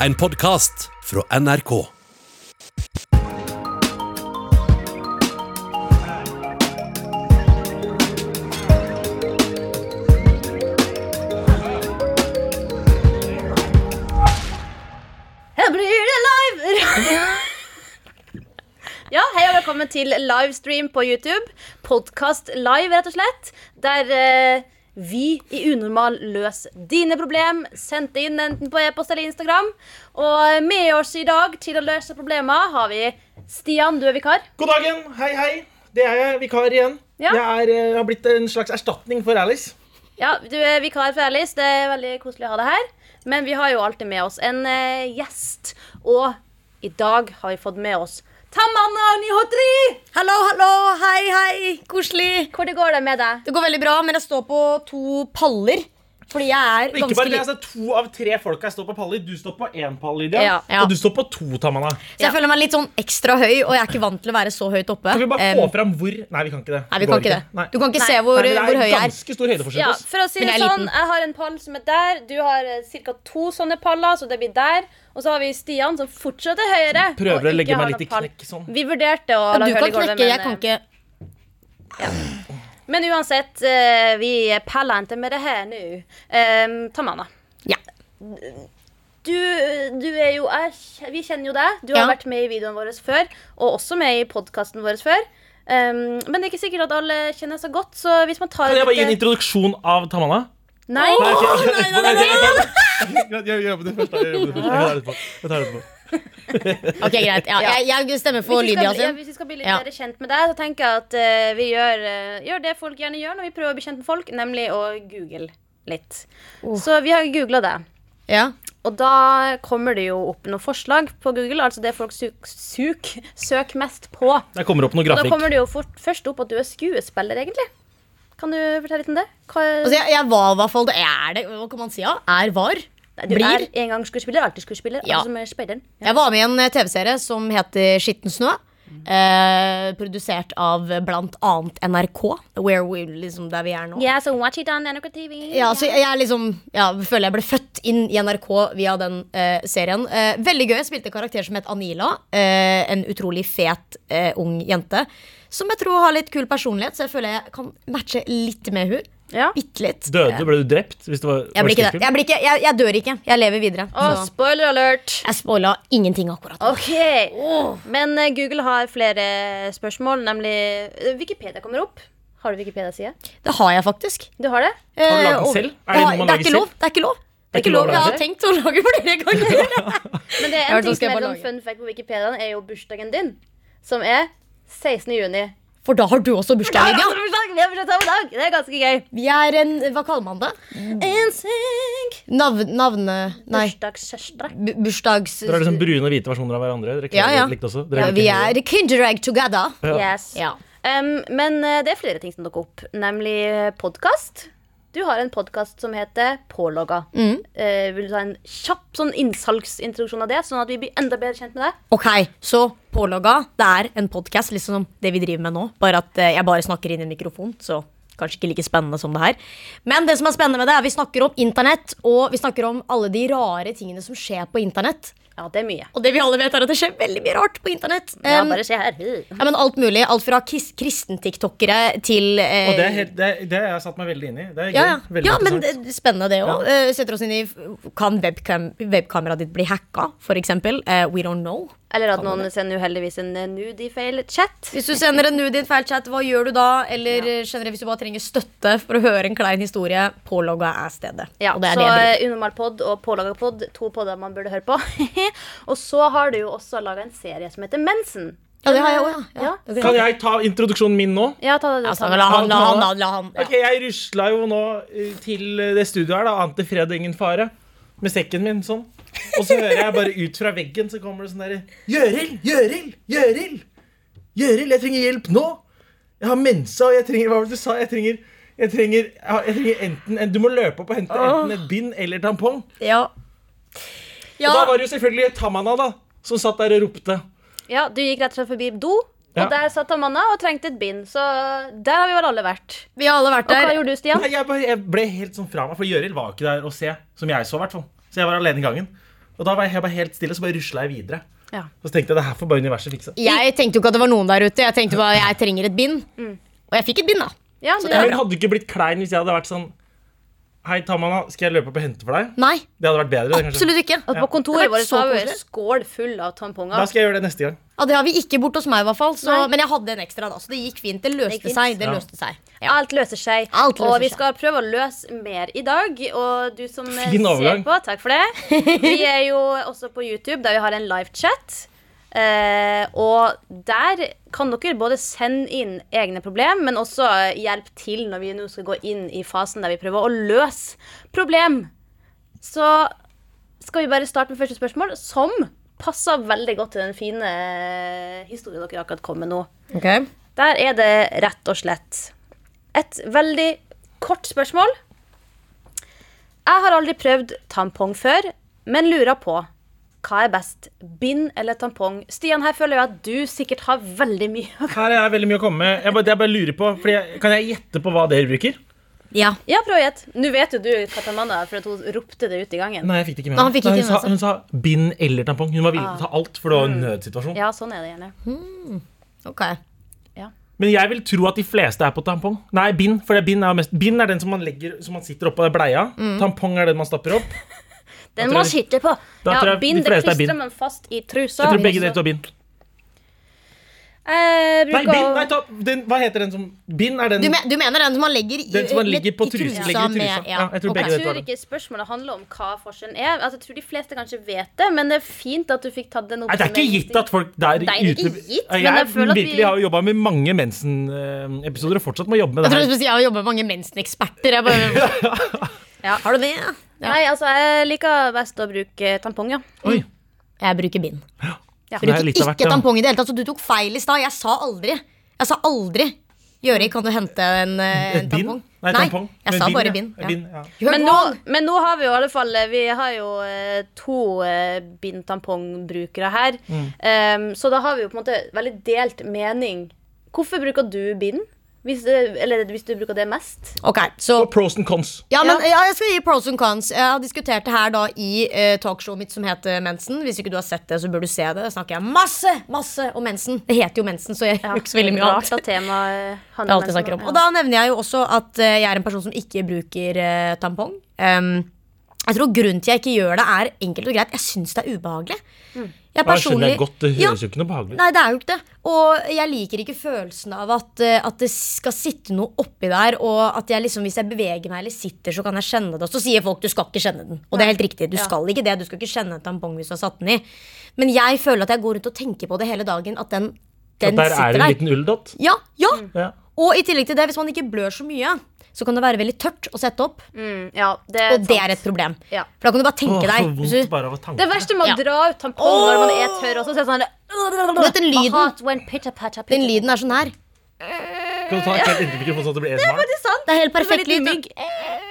En podkast fra NRK. Her blir det live! ja, hei og velkommen til livestream på YouTube. Podkast live, rett og slett. Der eh, vi i Unormal løser dine problem. Send inn enten på e-post eller Instagram. Og med oss i dag til å løse problemer har vi Stian, du er vikar. God dagen, hei hei. Det er jeg, vikar igjen. Ja. Jeg er, jeg har blitt en slags erstatning for Alice. Ja, du er vikar for Alice. Det er veldig koselig å ha deg her. Men vi har jo alltid med oss en eh, gjest. Og i dag har vi fått med oss Tamanna Nihotri! Hallo, hallo, hei, hei, koselig. Hvordan går det med deg? Det går veldig bra, men jeg står på to paller. Fordi jeg er Og ikke ganske bare det, altså, To av tre folk her står på paller. Du står på én pall, Lydia. Ja. Ja. Og du står på to, Tamana. Så jeg føler meg litt sånn ekstra høy, og jeg er ikke vant til å være så høyt oppe. Kan vi bare få fram hvor Nei, vi kan ikke det. Nei, vi kan ikke det. Nei. Du kan ikke Nei. se hvor, Nei, hvor høy det jeg er. ganske stor høydeforskjell Ja, for å si det jeg sånn, jeg har en pall som er der. Du har ca. to sånne paller, så det blir der. Og så har vi Stian, som fortsatt er høyere. Som Prøver å legge meg litt i knekk sånn. Vi vurderte å Ja, la kan du kan knekke, jeg kan ikke men uansett, eh, vi peller ikke med det her nå. Um, Tamanna, Ja. du, du er jo Vi kjenner jo deg. Du har Ja. vært med i videoene våre før, og også med i podkasten vår før. Um, men det er ikke sikkert at alle kjenner seg godt, så hvis man tar Kan jeg bare gi en introduksjon av Tamanna? Nei? Nei, ok, nei, nei, nei, nei. Jeg gjør det først. Jeg tar det etterpå. Ok, greit. Ja, jeg, jeg stemmer for hvis, Lydia skal, ja, sin. hvis vi skal bli litt Ja. bedre kjent med deg, så tenker jeg at uh, vi gjør, uh, gjør det folk gjerne gjør når vi prøver å bli kjent med folk, nemlig å google litt. Oh. Så vi har googla det. Ja. Og da kommer det jo opp noen forslag på Google, altså det folk suk, suk, søker mest på. Der kommer opp noe Og da kommer det jo fort, først opp at du er skuespiller, egentlig. Kan du fortelle litt om det? Hva, Altså, jeg, jeg var i hvert fall det er det, Hva kan man si? Ja? Er var? Du blir. er en gang skuespiller, alltid skuespiller. Ja. Altså. Ja. Jeg var med i en eh, TV-serie som heter Skitten snø. Eh, produsert av blant annet NRK. Where we, liksom der vi er nå. Yeah, so watch it on NRK TV. Ja, så jeg, jeg liksom ja, føler jeg ble født inn i NRK via den eh, serien. Eh, veldig gøy. Jeg spilte en karakter som het Anila. eh, en utrolig fet eh, ung jente. Som jeg tror har litt kul personlighet, så jeg føler jeg kan matche litt med hun Ja. Bitte litt. Døde? Ble du drept? Hvis det var, Jeg, blir ikke det. jeg, blir ikke, jeg, jeg dør ikke. Jeg lever videre. Åh, Så. spoiler alert. Jeg spoila ingenting akkurat. nå. oh. Men eh, Google har flere spørsmål, nemlig eh, Wikipedia kommer opp. Har du Wikipedia-side? Det har jeg faktisk. Du har det? Kan du lage Eh, den selv? Er det noe man det er ikke lov. Det er ikke lov. Det er ikke lov. Jeg har tenkt å lage flere ganger. Men det er en ting som er sånn fun fact på Wikipedia, er jo bursdagen din. Som er 16. juni. For da har du også bursdag, Lydia. Vi har bursdag samme dag! Det er ganske gøy. Vi er en Hva kaller man det? NSYNC. Nav, navne... Nei. Bursdagssøstre. bu- Bursdags... Dere er liksom brune og hvite versjoner av hverandre. Dere Ja, ja. likt også. Ja, vi er kinder egg together. Ja. Yes. Ja. Um, men eh, det er flere ting som dukker opp, nemlig podkast. Du har en podkast som heter Pålogga. Mm. Eh, vil du ta en kjapp sånn innsalgsintroduksjon av det, sånn at vi blir enda bedre kjent med deg? Ok, så Pålogga, det er en podkast, liksom som det vi driver med nå. Bare at eh, jeg bare snakker inn i en mikrofon, så kanskje ikke like spennende som det her. Men det som er spennende med det, er vi snakker om internett, og vi snakker om alle de rare tingene som skjer på internett. Ja, det er mye. Og det vi alle vet, er at det skjer veldig mye rart på internett. Ja, bare se her. ja, men alt mulig. Alt fra kis- kristen-tiktokere til eh, Og det, er helt, det, det har jeg satt meg veldig inn i. Det er gøy. ja, ja. Veldig ja, men det spennende det òg. setter oss inn i Kan webcam, webkameraet ditt bli hacka, f.eks.? Uh, we don't know. Eller at noen sender uheldigvis en eh, nude i feil chat. Hvis du sender en nude i en feil chat, hva gjør du da? Eller ja. generelt hvis du bare trenger støtte for å høre en klein historie, pålogga er stedet. Ja, og det er så det eh, Unormal pod og Pålaga pod, to podder man burde høre på. og så har du jo også laga en serie som heter Mensen. Ja, det har jeg òg, ja. Ja. Kan jeg ta introduksjonen min nå? Ja, ta det. Altså, ta det. la han, la han, la han, la han. Ok, Jeg rusla jo nå eh, til det studioet her, da, ante fred og ingen fare, med sekken min sånn. Og så hører jeg bare ut fra veggen så kommer det sånn derre Gjørild! Gjørild! Gjørild! Gjørild, jeg trenger hjelp nå! Jeg har mensa, og jeg trenger Hva var det du sa? Jeg trenger jeg trenger, jeg trenger enten en, Du må løpe opp og hente enten et bind eller tampong. Ja. Ja. Og da var det jo selvfølgelig Tamana da som satt der og ropte. Ja, Du gikk rett og slett forbi do, og der satt Amanna og trengte et bind. Så der har vi vel alle vært. Vi har alle vært Og hva gjorde du, Stian? Nei, jeg, bare, jeg ble helt sånn fra meg, for Gjørild var ikke der å se, som jeg så, i hvert fall. Så jeg var alene i gangen. Og da var jeg bare helt stille, så bare rusla jeg videre. Ja. Og så tenkte jeg det her får bare universet fikse. Jeg tenkte jo ikke at det var noen der ute. Jeg tenkte bare jeg trenger et bind. Og jeg fikk et bind, da. Ja, det, Jeg hadde ikke blitt klein hvis jeg hadde vært sånn Hei, Tamana, skal jeg løpe opp og hente for deg? Nei, Det hadde vært bedre. absolutt ikke. og på kontoret var det vårt så har vi en koselig. skål full av tamponger. Da skal jeg gjøre det neste gang. Ja, Det har vi ikke borte hos meg, i hvert fall. Så, men jeg hadde en ekstra, da, så det gikk fint. Det løste løste fint. seg. Det Ja. løste seg. Ja. Alt løser seg. Alt løser og vi seg. skal prøve å løse mer i dag. Og du som eh, Fin ser på, takk for det. Vi er jo også på YouTube, der vi har en livechat. Eh, og der kan dere både sende inn egne problem, men også hjelpe til når vi nå skal gå inn i fasen der vi prøver å løse problem. Så skal vi bare starte med første spørsmål, som passer veldig godt til den fine eh, historien dere akkurat kom med nå. Okay. Der er det rett og slett et veldig kort spørsmål. Jeg har aldri prøvd tampong før, men lurer på hva er best, bind eller tampong? Stian, her føler jeg at du sikkert har veldig mye. Her er jeg veldig mye å komme med. Jeg bare, jeg bare lurer på, fordi jeg, Kan jeg gjette på hva dere bruker? Ja. Ja, prøv å gjette. Nå vet jo du Katamanda, for at hun ropte det ut i gangen. Nei, jeg fikk det ikke med meg. hun, sa, hun sa bind eller tampong. Hun var villig til å ta alt, for det var en nødsituasjon. Ja, sånn er det gjerne. Ok. Men jeg vil tro at de fleste er på tampong. Nei, bind. For bind er, mest, bind er den som man, legger, som man sitter oppå bleia. Mm. Tampong er den man stapper opp. Den må sitte jeg- på. Da Ja, tror jeg de bind, det fleste er klistrer man fast i trusa. Jeg tror begge dere tar bind. Jeg Nei, bruker bind, nei ta, den, hva heter den som Bind er den Du, men, du mener den som man legger i, Den som man ligger på i trusa, legger i trusa. med Ja, jeg tror ok. begge Jeg hva tror det ikke spørsmålet handler om hva forskjellen er. Altså, jeg tror de fleste kanskje vet det, men det er fint at du fikk tatt den opp. Nei, det er ikke gitt at folk der Nei, det er ikke ute gitt, Jeg, men jeg føler at vi- virkelig har jo jobba med mange mensen-episoder og fortsatt må jobbe med Jeg tror det her. si jeg har jobbet med mange menseneksperter. Jeg bare, Ja. Har du det? Ja. Nei, altså, jeg liker best å bruke tampong, ja. Oi, Jeg bruker bind. Ja. Er bruker hvert, ikke ja. tampong i det hele tatt, så du tok feil i stad. Jeg sa aldri. Jeg sa aldri. Gjøri, kan du hente en, eh, en tampong? Nei, tampong. jeg Men sa bare bind. Ja. Bin, ja. Men men nå har vi jo i alle fall Vi har jo eh, to eh, bind-tampongbrukere her. Mm. Um, så da har vi jo på en måte veldig delt mening. Hvorfor bruker du bind? Hvis, eh, eller hvis du bruker det mest? Ok, så Og pros and cons. ja, men, Ja. ja, jeg skal gi pros and cons. Jeg har diskutert det her da i uh, talkshowet mitt som heter Mensen. Hvis ikke du har sett det, så bør du se det. Da snakker jeg masse masse om mensen. Det heter jo mensen, så jeg bruker ikke så veldig mye annet. Rart tema Det handler er alt jeg snakker om. Og da nevner jeg jo også at uh, jeg er en person som ikke bruker uh, tampong. Um, jeg tror grunnen til jeg ikke gjør det, er enkelt og greit. Jeg syns det er ubehagelig. Jeg jeg skjønner jeg godt, Det Ja, høres jo ikke noe behagelig. Nei, det er jo ikke det. Og jeg liker ikke følelsen av at, eh, at det skal sitte noe oppi der, og at jeg liksom, hvis jeg beveger meg eller sitter, så kan jeg kjenne det. Og så sier folk du skal ikke kjenne den. Og det er helt riktig. Du skal ikke det. Du skal ikke kjenne en tampong hvis du har satt den i. Men jeg føler at jeg går rundt og tenker på det hele dagen. At den, At sitter der er sitter det en liten ulldott. Ja, ja. Ja. Og i tillegg til det, hvis man ikke blør så mye, så kan det være veldig tørt å sette opp. mm, ja, det Og det er et problem. Ja. For da kan du bare tenke deg Åh, vondt du. Det verste med å dra ut tampong når man er tørr også, så er sånn Du vet den lyden? pitta, pitta, pitter-patter, Den lyden er sånn her. Kan du ta helt inntil mikrofonen sånn at det blir ASMR? Det er. Det er helt perfekt lyd. Ja.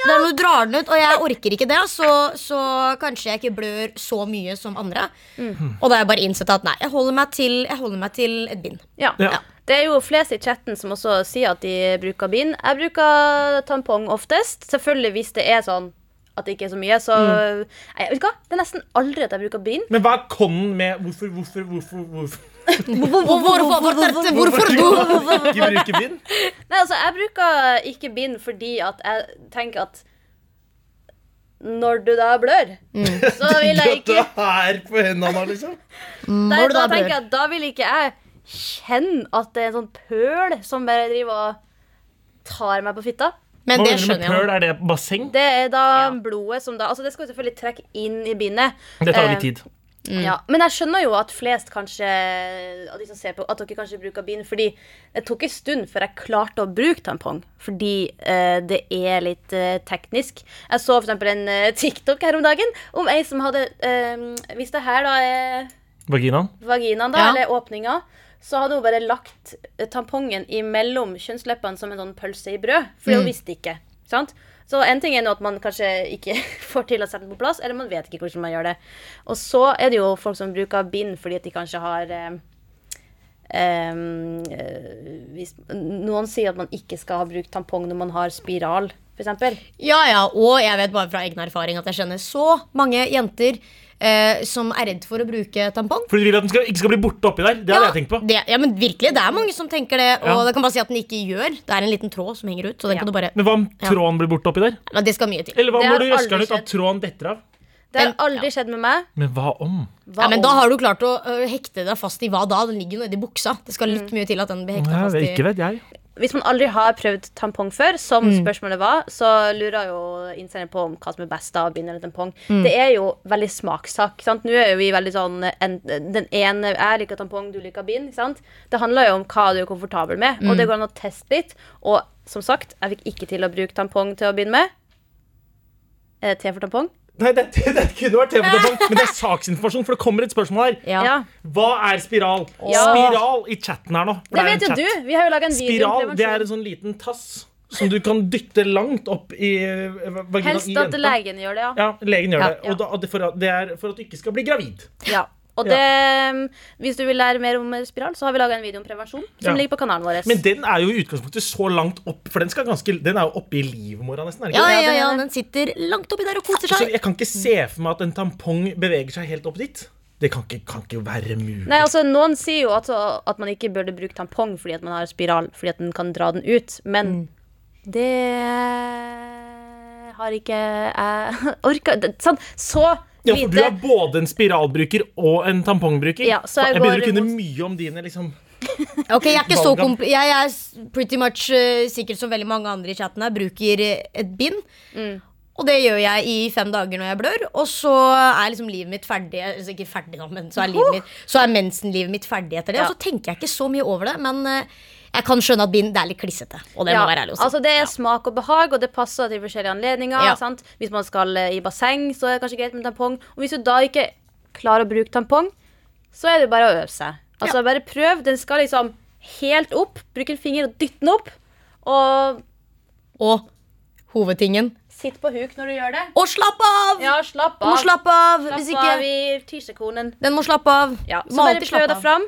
Det er når du drar den ut, og jeg orker ikke det, så, så kanskje jeg ikke blør så mye som andre. Og da har jeg bare innsett at nei, jeg holder meg til, jeg holder meg til et bind. Ja. Ja. Det er jo flest i chatten som også sier at de bruker bind. Jeg bruker tampong oftest. Selvfølgelig hvis det er sånn at det ikke er så mye, så Mm. jeg, vet du hva? Det er nesten aldri at jeg bruker bind. Men hva er konnen med Hvorfor, hvorfor, hvorfor, hvorfor Hvorfor, hvorfor du? ikke bruker bind? Nei, altså, jeg bruker ikke bind fordi at jeg tenker at når du da blør, så vil jeg ikke er på hendene liksom? Nei, Når du da tenker blør. jeg at da vil ikke jeg kjenne at det er en sånn pøl som bare driver og tar meg på fitta. Men det skjønner jeg. pøl? Er det basseng? Det er da blodet som da Altså, det skal jo selvfølgelig trekke inn i bindet. Det tar Eh, litt tid. Ja, men jeg skjønner jo at flest kanskje Av de som ser på, at dere kanskje bruker bind. Fordi det tok en stund før jeg klarte å bruke tampong. Fordi eh, det er litt eh, teknisk. Jeg så for eksempel en eh, TikTok her om dagen om ei som hadde eh, Hvis det her da er Vaginaen? vaginaen, da, Ja. eller åpninga, så hadde hun bare lagt eh, tampongen imellom kjønnsleppene som en sånn pølse i brød. For hun visste ikke. Sant? Så en ting er nå at man kanskje ikke får til å sette den på plass, eller man vet ikke hvordan man gjør det. Og så er det jo folk som bruker bind fordi at de kanskje har eh, eh, hvis, Noen sier at man ikke skal ha brukt tampong når man har spiral. eksempel. Ja, ja, og jeg vet bare fra egen erfaring at jeg kjenner så mange jenter eh, som er redd for å bruke tampong. For du vil at den skal, ikke skal bli borte oppi der? Det hadde jeg tenkt på. Det, ja, men virkelig, det er mange som tenker det. Og Ja. det kan bare si at den ikke gjør. Det er en liten tråd som henger ut. Så den Ja. kan du bare Men hva om Ja. tråden blir borte oppi der? Men Det skal mye til. Eller hva om når du røsker den ut at tråden detter av? Det har aldri skjedd med meg. Men hva om? Hva Ja, men om? da har du klart å hekte deg fast i hva da? Den ligger jo nedi buksa. Det skal litt mye til at den blir hekta fast i ikke vet jeg. Hvis man aldri har prøvd tampong før, som Mm. spørsmålet var, så lurer jo innsender på om hva som er best av bind eller tampong. Mm. Det er jo veldig smakssak. Sant? Nå er jo vi veldig sånn en, Den ene Jeg liker tampong, du liker bind. Sant? Det handler jo om hva du er komfortabel med, og Mm. det går an å teste litt. Og som sagt, jeg fikk ikke til å bruke tampong til å begynne med. T for tampong? Nei, det, det kunne vært TV-tampong, men det er saksinformasjon, for det kommer et spørsmål her. Ja. Hva er spiral? Ja. Spiral i chatten her nå. for Det vet jo du. Vi har jo laga en video Spiral det er en sånn liten tass som du kan dytte langt opp i vagina. vaginaen Helst i at jenta. legen gjør det, ja. Ja, legen gjør Ja. det. Og, da, det, for, at- det er for at du ikke skal bli gravid. ja. Og det, hvis du vil lære mer om spiral, så har vi laga en video om prevensjon som Ja. ligger på kanalen vår. Men den er jo i utgangspunktet så langt opp, for den, skal ganske, den er jo oppe i livmora nesten. er det Ja, ja, ja, den sitter langt oppi der og koser Så seg. jeg kan ikke se for meg at en tampong beveger seg helt opp dit. Det kan ikke, kan ikke være mulig. Nei, altså Noen sier jo at, at man ikke burde bruke tampong fordi at man har spiral, fordi at den kan dra den ut. Men det har ikke jeg orka sånn, Så ja, for du er både en spiralbruker og en tampongbruker. Ja, så jeg jeg begynner å kunne mye om dine liksom Ok, Jeg er ikke så kompl Jeg er pretty much uh, sikkert som veldig mange andre i chatten her, bruker eh, et bind. Og det gjør jeg i fem dager når jeg blør, og så er liksom livet mitt ferdig. Altså ikke ferdig nå, men så er, livet mitt, så er mensenlivet mitt ferdig etter det. Ja. Og så tenker jeg ikke så mye over det, men eh, jeg kan skjønne at bind det er litt klissete. Og det ja, må være ærlig å si. altså Det er smak og behag, og det passer til forskjellige anledninger. Ja. Sant? Hvis man skal eh, i basseng, så er det kanskje greit med tampong. Og hvis du da ikke klarer å bruke tampong, så er det bare å øve seg. Altså Bare prøv. Den skal liksom helt opp. Bruk en finger og dytte den opp. Og Og hovedtingen sitt på huk når du gjør det. Og slapp av! Ja, slapp Du må slappe av! Slapp Hvis av i. Den må slappe av. Ja, så bare prøv deg fram.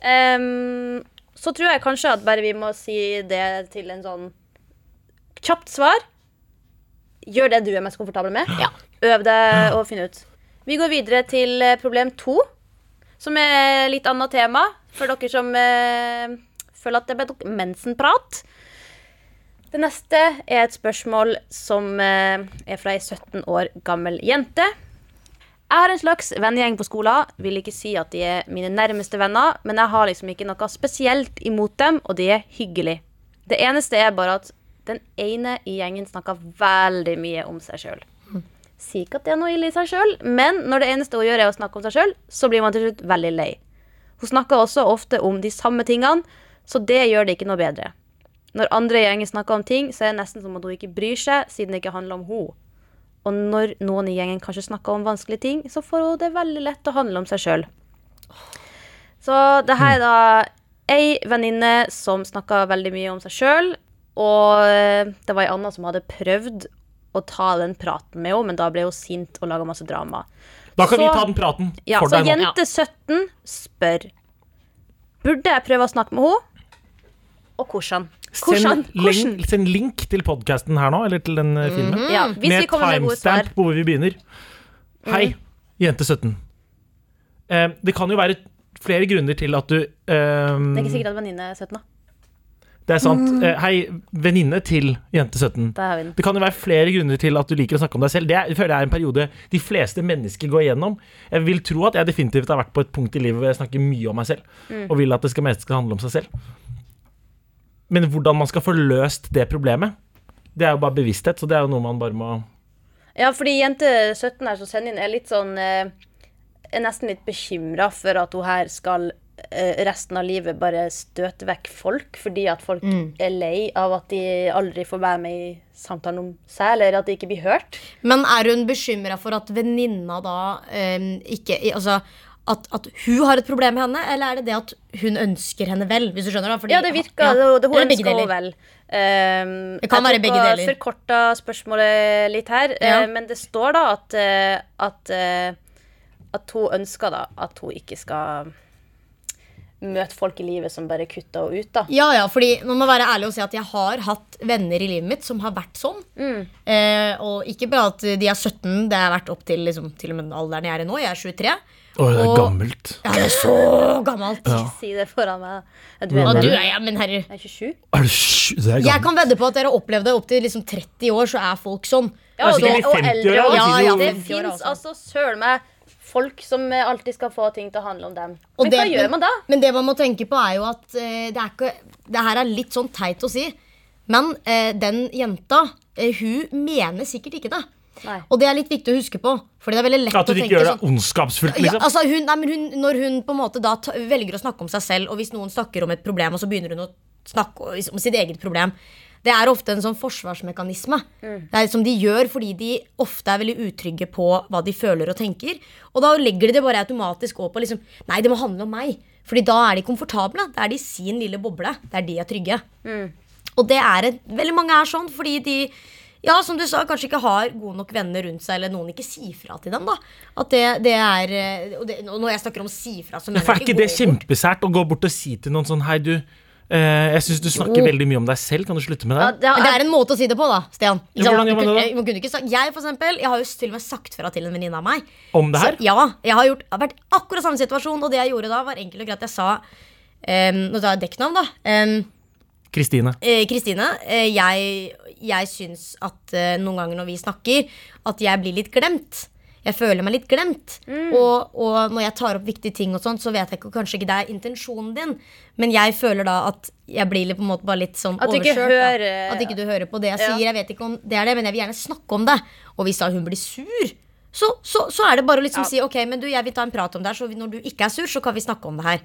Ehm, så tror jeg kanskje at bare vi må si det til en sånn kjapt svar. Gjør det du er mest komfortabel med. Ja. Øv deg og finn ut. Vi går videre til eh, problem to, som er litt annet tema for dere som eh, føler at det ble mensenprat. Det neste er et spørsmål som eh, er fra ei 17 år gammel jente. Jeg har en slags vennegjeng på skolen. Vil ikke si at de er mine nærmeste venner, men jeg har liksom ikke noe spesielt imot dem, og de er hyggelige. Det eneste er bare at den ene i gjengen snakker veldig mye om seg sjøl. Sier ikke at det er noe ille i seg sjøl, men når det eneste hun gjør, er å snakke om seg sjøl, så blir man til slutt veldig lei. Hun snakker også ofte om de samme tingene, så det gjør det ikke noe bedre. Når andre i gjengen snakker om ting, så er det nesten som at hun ikke bryr seg, siden det ikke handler om henne. Og når noen i gjengen kanskje snakker om vanskelige ting, så får hun det veldig lett å handle om seg sjøl. Så det her er da ei venninne som snakka veldig mye om seg sjøl, og eh, det var ei anna som hadde prøvd å ta den praten med henne, men da ble hun sint og laga masse drama. Da kan vi ta den praten for så deg nå. jente 17 spør Burde jeg prøve å snakke med henne? Og hvordan? Send, link, send link til podkasten her nå, eller til den eh, filmen. Ja, hvis vi med timestamp på hvor vi begynner. Hei, jente 17. Eh, det kan jo være flere grunner til at du eh, Det er ikke sikkert at venninne er 17, da. Det er sant. Eh, hei, venninne til jente 17. Der har vi den. Det kan jo være flere grunner til at du liker å snakke om deg selv. Det er, jeg føler jeg er en periode de fleste mennesker går igjennom. Jeg vil tro at jeg definitivt har vært på et punkt i livet hvor jeg snakker mye om meg selv, Mm. og vil at det skal mest skal handle om seg selv. Men hvordan man skal få løst det problemet, det er jo bare bevissthet, så det er jo noe man bare må Ja, fordi jente 17 her som sender inn, er litt sånn eh, Er nesten litt bekymra for at hun her skal eh, resten av livet bare støte vekk folk, fordi at folk er lei av at de aldri får være med i samtalen om seg, eller at de ikke blir hørt. Men er hun bekymra for at venninna da um, ikke Altså at, at hun har et problem med henne, eller er det det at hun ønsker henne vel? Hvis du skjønner da? Fordi- Ja, det virker Ja. det, det, Hun ønsker henne vel. Um, Det kan være begge deler. Jeg forkorta spørsmålet litt her, Ja. uh, men det står da at, eh, at, eh, at hun ønsker da at hun ikke skal møte folk i livet som bare kutter henne ut, da. Ja, ja, fordi nå må jeg være ærlig og si at jeg har hatt venner i livet mitt som har vært sånn. Eh, og ikke bare at de er 17, det har vært opp til liksom, til og med den alderen jeg er i nå. Jeg er 23. Å, det er Og- gammelt. Ja, det er så gammelt. Si det foran meg. Ja, Du er, du jeg er, ja, men herre er 27. Er det? Det er Jeg kan vedde på at dere har opplevd det opptil liksom 30 år, så er folk sånn. Ja, og, sikkert det, og 50 eldre også. Ja, ja, Det 50 fins altså søren meg folk som eh, alltid skal få ting til å handle om dem. Og Men det- hva gjør man da? Men det man må tenke på, er jo at uh, det er ikke Det her er litt sånn teit å si, men uh, den jenta, uh, hun mener sikkert ikke det. Nei. Og det er litt viktig å huske på. Fordi det er veldig lett At du ikke gjør gjør sånn det ondskapsfullt, ja, liksom. altså hun, nei, men hun, Når hun på en måte da velger å snakke om seg selv, og hvis noen snakker om et problem, og så begynner hun å snakke om sitt eget problem Det er ofte en sånn forsvarsmekanisme. Det er som de gjør fordi de ofte er veldig utrygge på hva de føler og tenker. Og da legger de det bare automatisk over på liksom Nei, det må handle om meg. Fordi da er de komfortable. Da er de i sin lille boble. Der de er trygge. Og det er et, veldig mange er sånn fordi de ja, som du sa, kanskje ikke har gode nok venner rundt seg, eller noen ikke sier fra til dem. da At det, det er eh, Og det, og når jeg snakker om si fra, så mener jeg ikke er ikke det kjempesært å gå bort og si til noen sånn Hei, du. eh, jeg syns du snakker Jo. veldig mye om deg selv. Kan du slutte med Ja, det? er, det er, en måte å si det på, da, Stian. Ikke Ja, hvordan gjør man det da? Jeg, for eksempel, jeg har jo til og med sagt fra til en venninne av meg. Om det her? Så, ja, jeg har, gjort, jeg har vært akkurat samme situasjon, og det jeg gjorde da, var enkelt og greit. Jeg sa um, Nå tar jeg dekknavn, da. Em, Kristine. Eh, Kristine, eh, jeg, jeg syns at eh, noen ganger når vi snakker, at jeg blir litt glemt. Jeg føler meg litt glemt. Og, og når jeg tar opp viktige ting, og sånt, så vet jeg ikke, kanskje ikke det er intensjonen din. Men jeg føler da at jeg blir litt, på en måte bare litt sånn At overkjørt. hører-. At ikke du hører på det jeg Ja. sier. Jeg vet ikke om det er det, men jeg vil gjerne snakke om det. Og hvis da hun blir sur, så, så, så er det bare å liksom Ja. si ok, men du, jeg vil ta en prat om det her, så når du ikke er sur, så kan vi snakke om det her.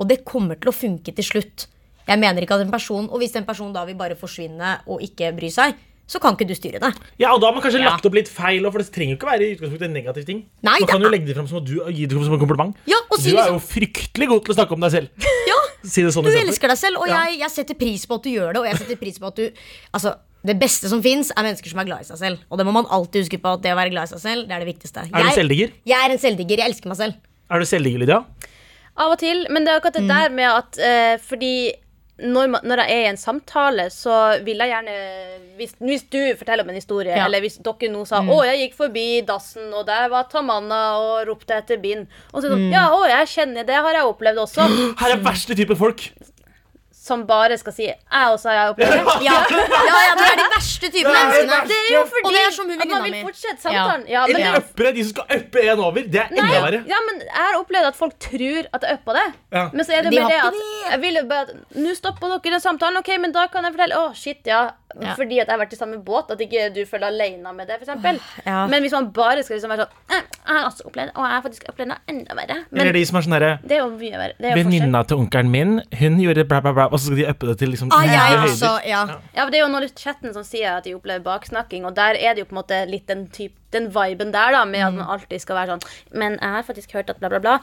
Og det kommer til å funke til slutt. Jeg mener ikke at en person, Og hvis en person da vil bare forsvinne og ikke bry seg, så kan ikke du styre det. Ja, og da har man kanskje Ja. lagt opp litt feil, for det trenger jo ikke være i utgangspunktet en negativ ting. Nei, man kan jo legge det fram som at du gi det som en kompliment. Ja, og si du er liksom- jo fryktelig god til å snakke om deg selv. Ja, Si det sånn Du elsker deg selv, og Ja. jeg, jeg setter pris på at du gjør det. Og jeg setter pris på at du Altså, det beste som fins, er mennesker som er glad i seg selv. Og det må man alltid huske på at det å være glad i seg selv, det er det viktigste. Er du selvdigger? Jeg er en selvdigger. Jeg elsker meg selv. Er du selvdigger, Lydia? av og til, men det er akkurat det der med at uh, Fordi når, man, når jeg er i en samtale, så vil jeg gjerne Hvis, hvis du forteller om en historie, Ja. eller hvis dere nå sa 'Å, jeg gikk forbi dassen, og der var Tamanna og ropte etter bind', og så sånn 'Ja, å, jeg kjenner det, har jeg opplevd også', Her er verste type folk. Som bare skal si 'Jeg også har opplevd det'. Ja, ja, ja det er de verste type Det er det menneskene. Det er jo fordi Og det er som hun at man vil fortsette samtalen. Ja, men det Eller er uppere, de som skal uppe en over. Det er enda verre. ja, men jeg har opplevd at folk tror at jeg uppa det. Ja. Men så er det De bare det at jeg vil bare Nå stopper dere den samtalen, ok, men da kan jeg fortelle Å, shit, ja. Ja. Fordi at jeg har vært i samme båt. At ikke du føler deg alene med det, f.eks. ja. Men hvis man bare skal liksom være sånn «Eh, Jeg har også opplevd og jeg har faktisk opplevd det enda verre. Men Eller de som er sånn herre er er. Venninna til onkelen min, hun gjorde bla, bla, bla, og så skal de uppe det til liksom Ah, ja, ja, høyder. ja. Ja, for Det er jo noen i chatten som sier at de opplever baksnakking, og der er det jo på en måte litt den, type den viben der, da, med at man alltid skal være sånn Men jeg har faktisk hørt at bla, bla, bla.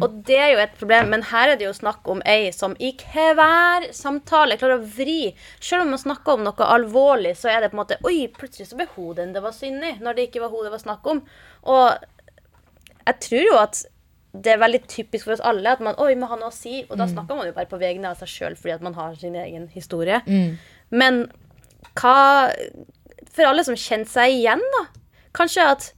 Og det er jo et problem, men her er det jo snakk om ei som i hver samtale klarer å vri. Selv om man snakker om noe alvorlig, så er det på en måte Oi, plutselig så ble hun den det var synd i, når det ikke var hun det var snakk om. Og jeg tror jo at det er veldig typisk for oss alle at man Oi, må ha noe å si. Og da snakker man jo bare på vegne av seg sjøl fordi at man har sin egen historie. Men hva For alle som kjenner seg igjen, da. Kanskje at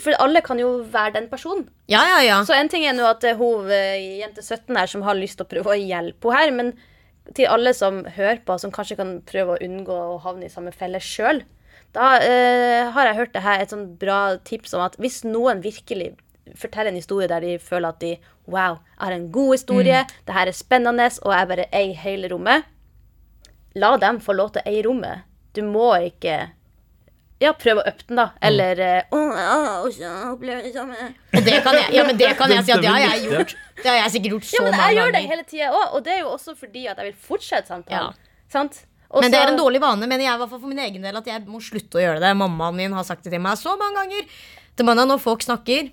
For alle kan jo være den personen. Ja, ja, ja. Så en ting er nå at er hun eh, jente 17 her som har lyst til å prøve å hjelpe henne her, men til alle som hører på, som kanskje kan prøve å unngå å havne i samme felle sjøl, da eh, har jeg hørt det her et sånn bra tips om at hvis noen virkelig forteller en historie der de føler at de Wow, jeg har en god historie, det her er spennende, og jeg bare eier hele rommet. La dem få lov til å eie rommet. Du må ikke ja, prøve å øppe den, da. Eller eh, «Å, jeg har også det samme. Og det kan jeg, ja, men det kan jeg si at det har jeg gjort. Det har jeg sikkert gjort så Ja, men mange jeg gjør det hele tida òg, og det er jo også fordi at jeg vil fortsette samtalen. Sant? Også, Men det er en dårlig vane, mener jeg i hvert fall for min egen del, at jeg må slutte å gjøre det. Mammaen min har sagt det til meg så mange ganger. Til mandag når folk snakker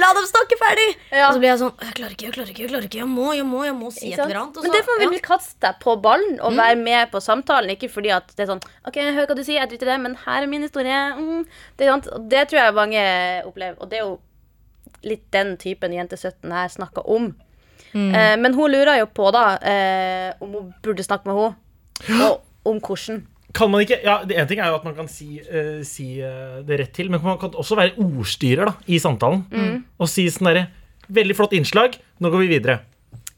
La dem snakke ferdig! Ja. Og så blir jeg sånn Jeg klarer ikke, jeg klarer ikke, jeg klarer ikke. Jeg må, jeg må, jeg må si et eller annet. og Men derfor det får vi ja. vil kaste deg på ballen og være med på samtalen. Ikke fordi at det er sånn OK, jeg hører hva du sier, jeg driter i det, men her er min historie. Mm. Det, er sant? Og det tror jeg mange opplever. Og det er jo litt den typen jente 17 her snakker om. Eh, men hun lurer jo på da eh, om hun burde snakke med henne, og om hvordan. Kan man ikke, ja, det En ting er jo at man kan si, uh, si uh, det rett til, men man kan også være ordstyrer da, i samtalen. Mm. Og si sånn derre Veldig flott innslag, nå går vi videre.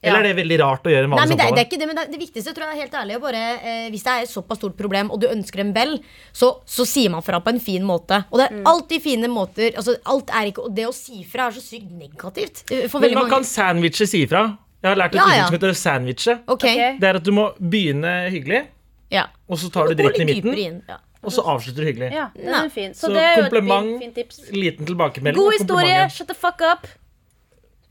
Eller er det veldig rart å gjøre en vanlig Nei, men det, det er ikke det, men det, det viktigste tror jeg er helt ærlig bare, eh, Hvis det er et såpass stort problem, og du ønsker dem vel, så, så sier man fra på en fin måte. Og det er Mm. alltid fine måter altså, alt er ikke, og Det å si fra er så sykt negativt. eh, For Men man man kan sandwiche si fra. Jeg har lært et Ja, uttrykk som heter sandwiche. Okay. Okay. Det er at du må begynne hyggelig, ja. og så tar du dritten i midten, inn, ja. og så avslutter du hyggelig. Ja, det er fin. Så, Så det er jo kompliment, fin, fin tips. liten tilbakemelding. God historie, shut the fuck up.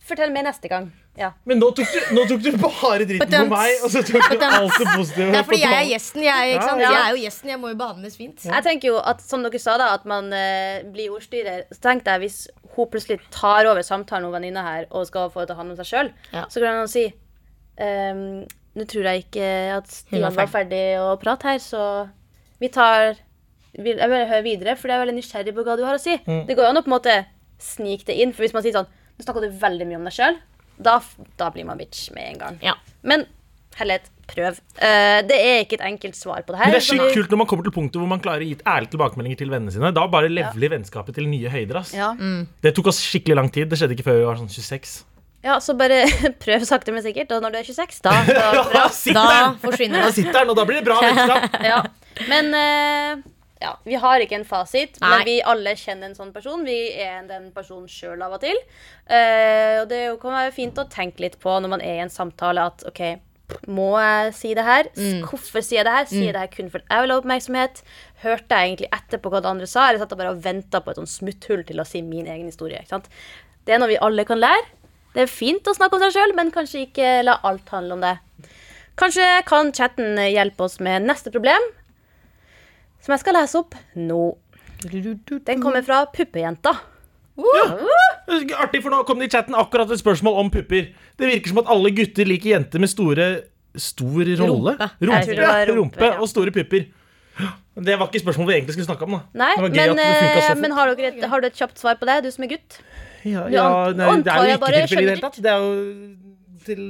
Fortell mer neste gang. Ja. Men nå tok, du, nå tok du bare dritten på meg, og så tok du alt det positive. Det er fordi jeg er gjesten. Jeg, ikke sant? Ja, ja. jeg er jo gjesten, jeg må jo behandles fint. Jeg tenker jo at som dere sa da At man eh, blir ordstyrer Så tenk deg hvis hun plutselig tar over samtalen Med venninna her Og skal få det til å handle om seg Ja. Så kan hun si ehm, Nå tror jeg ikke at Stian var var ferdig å prate her Så vi tar Jeg vil høre videre For jeg er veldig nysgjerrig på hva du har å si Mm. Det går jo an å på en måte snike det inn For hvis man sier sånn Nå snakker du veldig mye om deg selv da, da blir man bitch med en gang Ja. Men herlighet, prøv Uh, Det er ikke et enkelt svar på det her Men det er så sykt kult når man kommer til punktet hvor man klarer å gi ærlige tilbakemeldinger til vennene sine. Da bare leveler vennskapet til nye høyder. ass. ja. Det tok oss skikkelig lang tid. Det skjedde ikke før vi var sånn 26. Ja, så bare prøv sakte, men sikkert. Og når du er 26, da, da Da den! forsvinner Da sitter den, og da blir det bra vennskap. ja. Men uh, ja, vi har ikke en fasit, Nei. men vi alle kjenner en sånn person. Vi er den personen sjøl av og til. Uh, og det kan være fint å tenke litt på når man er i en samtale at OK, må jeg si det her? Mm. Hvorfor sier jeg det her? Sier jeg det her kun for at jeg vil ha oppmerksomhet? Hørte jeg egentlig etterpå hva de andre sa, eller satt jeg bare og venta på et sånn smutthull til å si min egen historie? Ikke sant? Det er noe vi alle kan lære. Det er fint å snakke om seg sjøl, men kanskje ikke la alt handle om det. Kanskje kan chatten hjelpe oss med neste problem, som jeg skal lese opp nå. Den kommer fra Puppejenta. Ja, Artig, for nå kom det i chatten akkurat et spørsmål om pupper. Det virker som at alle gutter liker jenter med store Stor rolle? Rumpe. Rumpe, ja, rumpe, ja. og store pupper. Det var ikke spørsmål vi egentlig skulle snakke om. da Nei, men, eh, men har, dere et, har du et kjapt svar på det, du som er gutt? Ja, ja, nei, det er jo ikke tilfellet i det hele tatt. Det er jo til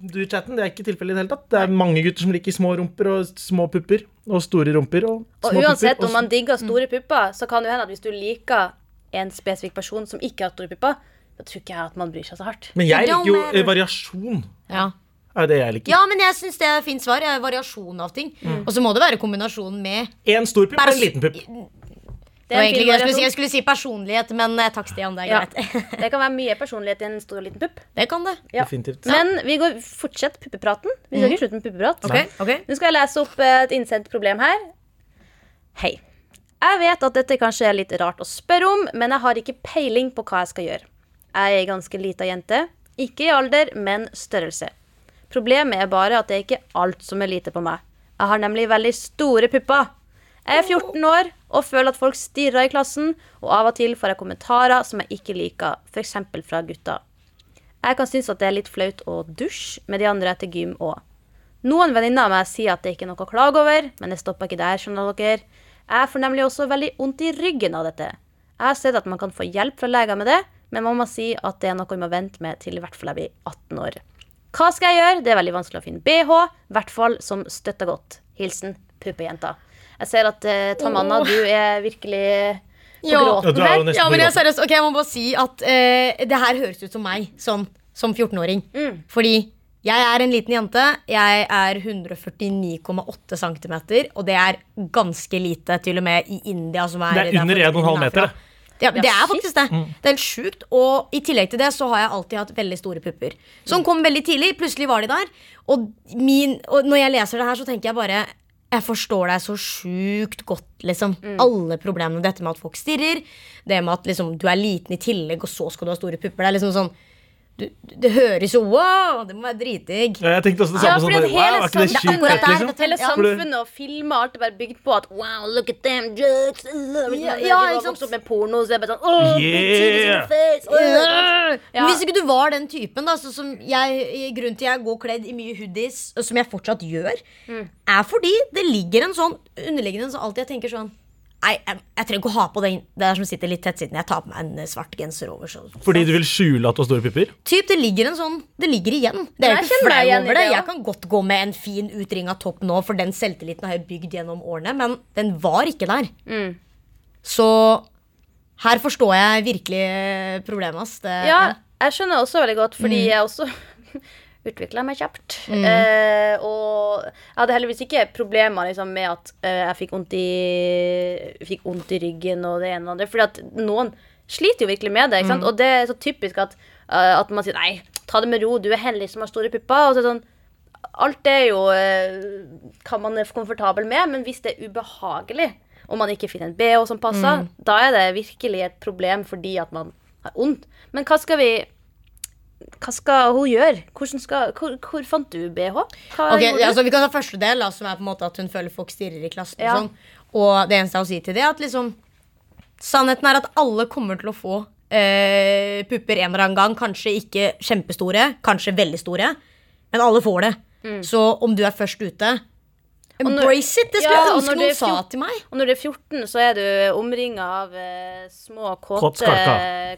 du-chatten, det er ikke tilfellet i det hele tatt. Det er mange gutter som liker små rumper og små pupper. Og store rumper og Og uansett pupper. om man digger store pupper, så kan det hende at hvis du liker en spesifikk person som ikke har store pupper, da tror ikke jeg at man bryr seg så hardt. Men jeg liker jo eh, variasjon. Ja. Er det jeg liker. ja, men jeg syns det er fint svar. Jeg er variasjon av ting. Og så må det være kombinasjon med En stor pupp og en liten pupp. Det er var egentlig fin jeg skulle si. Jeg skulle si personlighet, men eh, takk, Stian. Det er Ja. greit. Det kan være mye personlighet i en stor og liten pupp. Det kan det. Ja. Definitivt. Men vi går fortsett puppepraten. Vi skal ikke slutte med puppeprat. Okay. Okay. Nå skal jeg lese opp et innsendt problem her. Hei. Jeg vet at dette kanskje er litt rart å spørre om, men jeg har ikke peiling på hva jeg skal gjøre. Jeg er ei ganske lita jente. Ikke i alder, men størrelse. Problemet er bare at det er ikke alt som er lite på meg. Jeg har nemlig veldig store pupper. Jeg er 14 år og føler at folk stirrer i klassen, og av og til får jeg kommentarer som jeg ikke liker, f.eks. fra gutter. Jeg kan synes at det er litt flaut å dusje med de andre etter gym òg. Noen venninner av meg sier at det ikke er noe å klage over, men det stopper ikke der. skjønner dere. Jeg får nemlig også veldig vondt i ryggen av dette. Jeg har sett at man kan få hjelp fra leger med det, men mamma sier at det er noe vi må vente med til i hvert fall jeg blir 18 år. Hva skal jeg gjøre? Det er veldig vanskelig å finne BH, i hvert fall som støtter godt. Hilsen puppejenta. Jeg ser at eh, Tamanna, du er virkelig på Ja. Ja, gråten er her. Ja, men jeg, seriøst, okay, jeg må bare si at eh, det her høres ut som meg som, som 14-åring. Mm. Fordi jeg er en liten jente. Jeg er 149,8 cm, og det er ganske lite, til og med i India. Som er, Det er under 1,5 meter, er. Ja, det er faktisk det. Det er helt sjukt. Og i tillegg til det så har jeg alltid hatt veldig store pupper. Som kom veldig tidlig. Plutselig var de der. Og, min, og når jeg leser det her, så tenker jeg bare jeg forstår deg så sjukt godt, liksom. Alle problemene. Dette med at folk stirrer. Det med at liksom, du er liten i tillegg, og så skal du ha store pupper. Det er liksom sånn du, Det høres jo wow, det må være dritdigg. Ja, jeg tenkte også det samme. Ja, sånn, wow, er ikke det kjipt? liksom? Hele samfunnet og filmer alt er bare bygd på at Wow, look at them jokes Ja, Ja, ja, ikke sant? med porno, så det er bare sånn oh, Yeah. face. Ja. Hvis ikke du var den typen, da, så som jeg, grunnen til jeg går kledd i mye hoodies, og som jeg fortsatt gjør, Mm. er fordi det ligger en sånn underliggende så alltid jeg tenker sånn Nei, jeg, jeg trenger ikke å ha på den Det der som sitter litt tettsittende. Jeg tar på meg en eh, svart genser over. Så. Fordi du vil skjule at du har store pupper? Typ, det ligger en sånn Det ligger igjen. Det er Jeg ikke flau igjen over det. Jeg kan godt gå med en fin utringa topp nå, for den selvtilliten har jeg bygd gjennom årene, men den var ikke der. Mm. Så her forstår jeg virkelig problemet. Det, Ja, jeg skjønner også veldig godt, fordi jeg også utvikla meg kjapt. Eh, og jeg hadde heldigvis ikke problemer liksom, med at eh, jeg fikk vondt, i, fikk vondt i ryggen og det ene og det andre. Fordi at noen sliter jo virkelig med det. Sant? Og det er så typisk at, uh, at man sier nei, ta det med ro, du er heldig som har store pupper. Og så er det sånn, alt er jo uh, kan man være komfortabel med, men hvis det er ubehagelig, og man ikke finner en BH som passer, da er det virkelig et problem fordi at man har vondt. Men hva skal vi hva skal hun gjøre? Skal, hvor, hvor fant du BH? Hva Ok, du? altså Vi kan ta første del, da, som er på en måte at hun føler folk stirrer i klassen. Ja. Og sånn Og det eneste jeg har å si til det, er at liksom Sannheten er at alle kommer til å få eh, pupper en eller annen gang. Kanskje ikke kjempestore, kanskje veldig store, men alle får det. Mm. Så om du er først ute Embrace it! Det skulle Ja, jeg ønske noen sa til meg. Og når du er 14, så er du omringa av eh, små kåte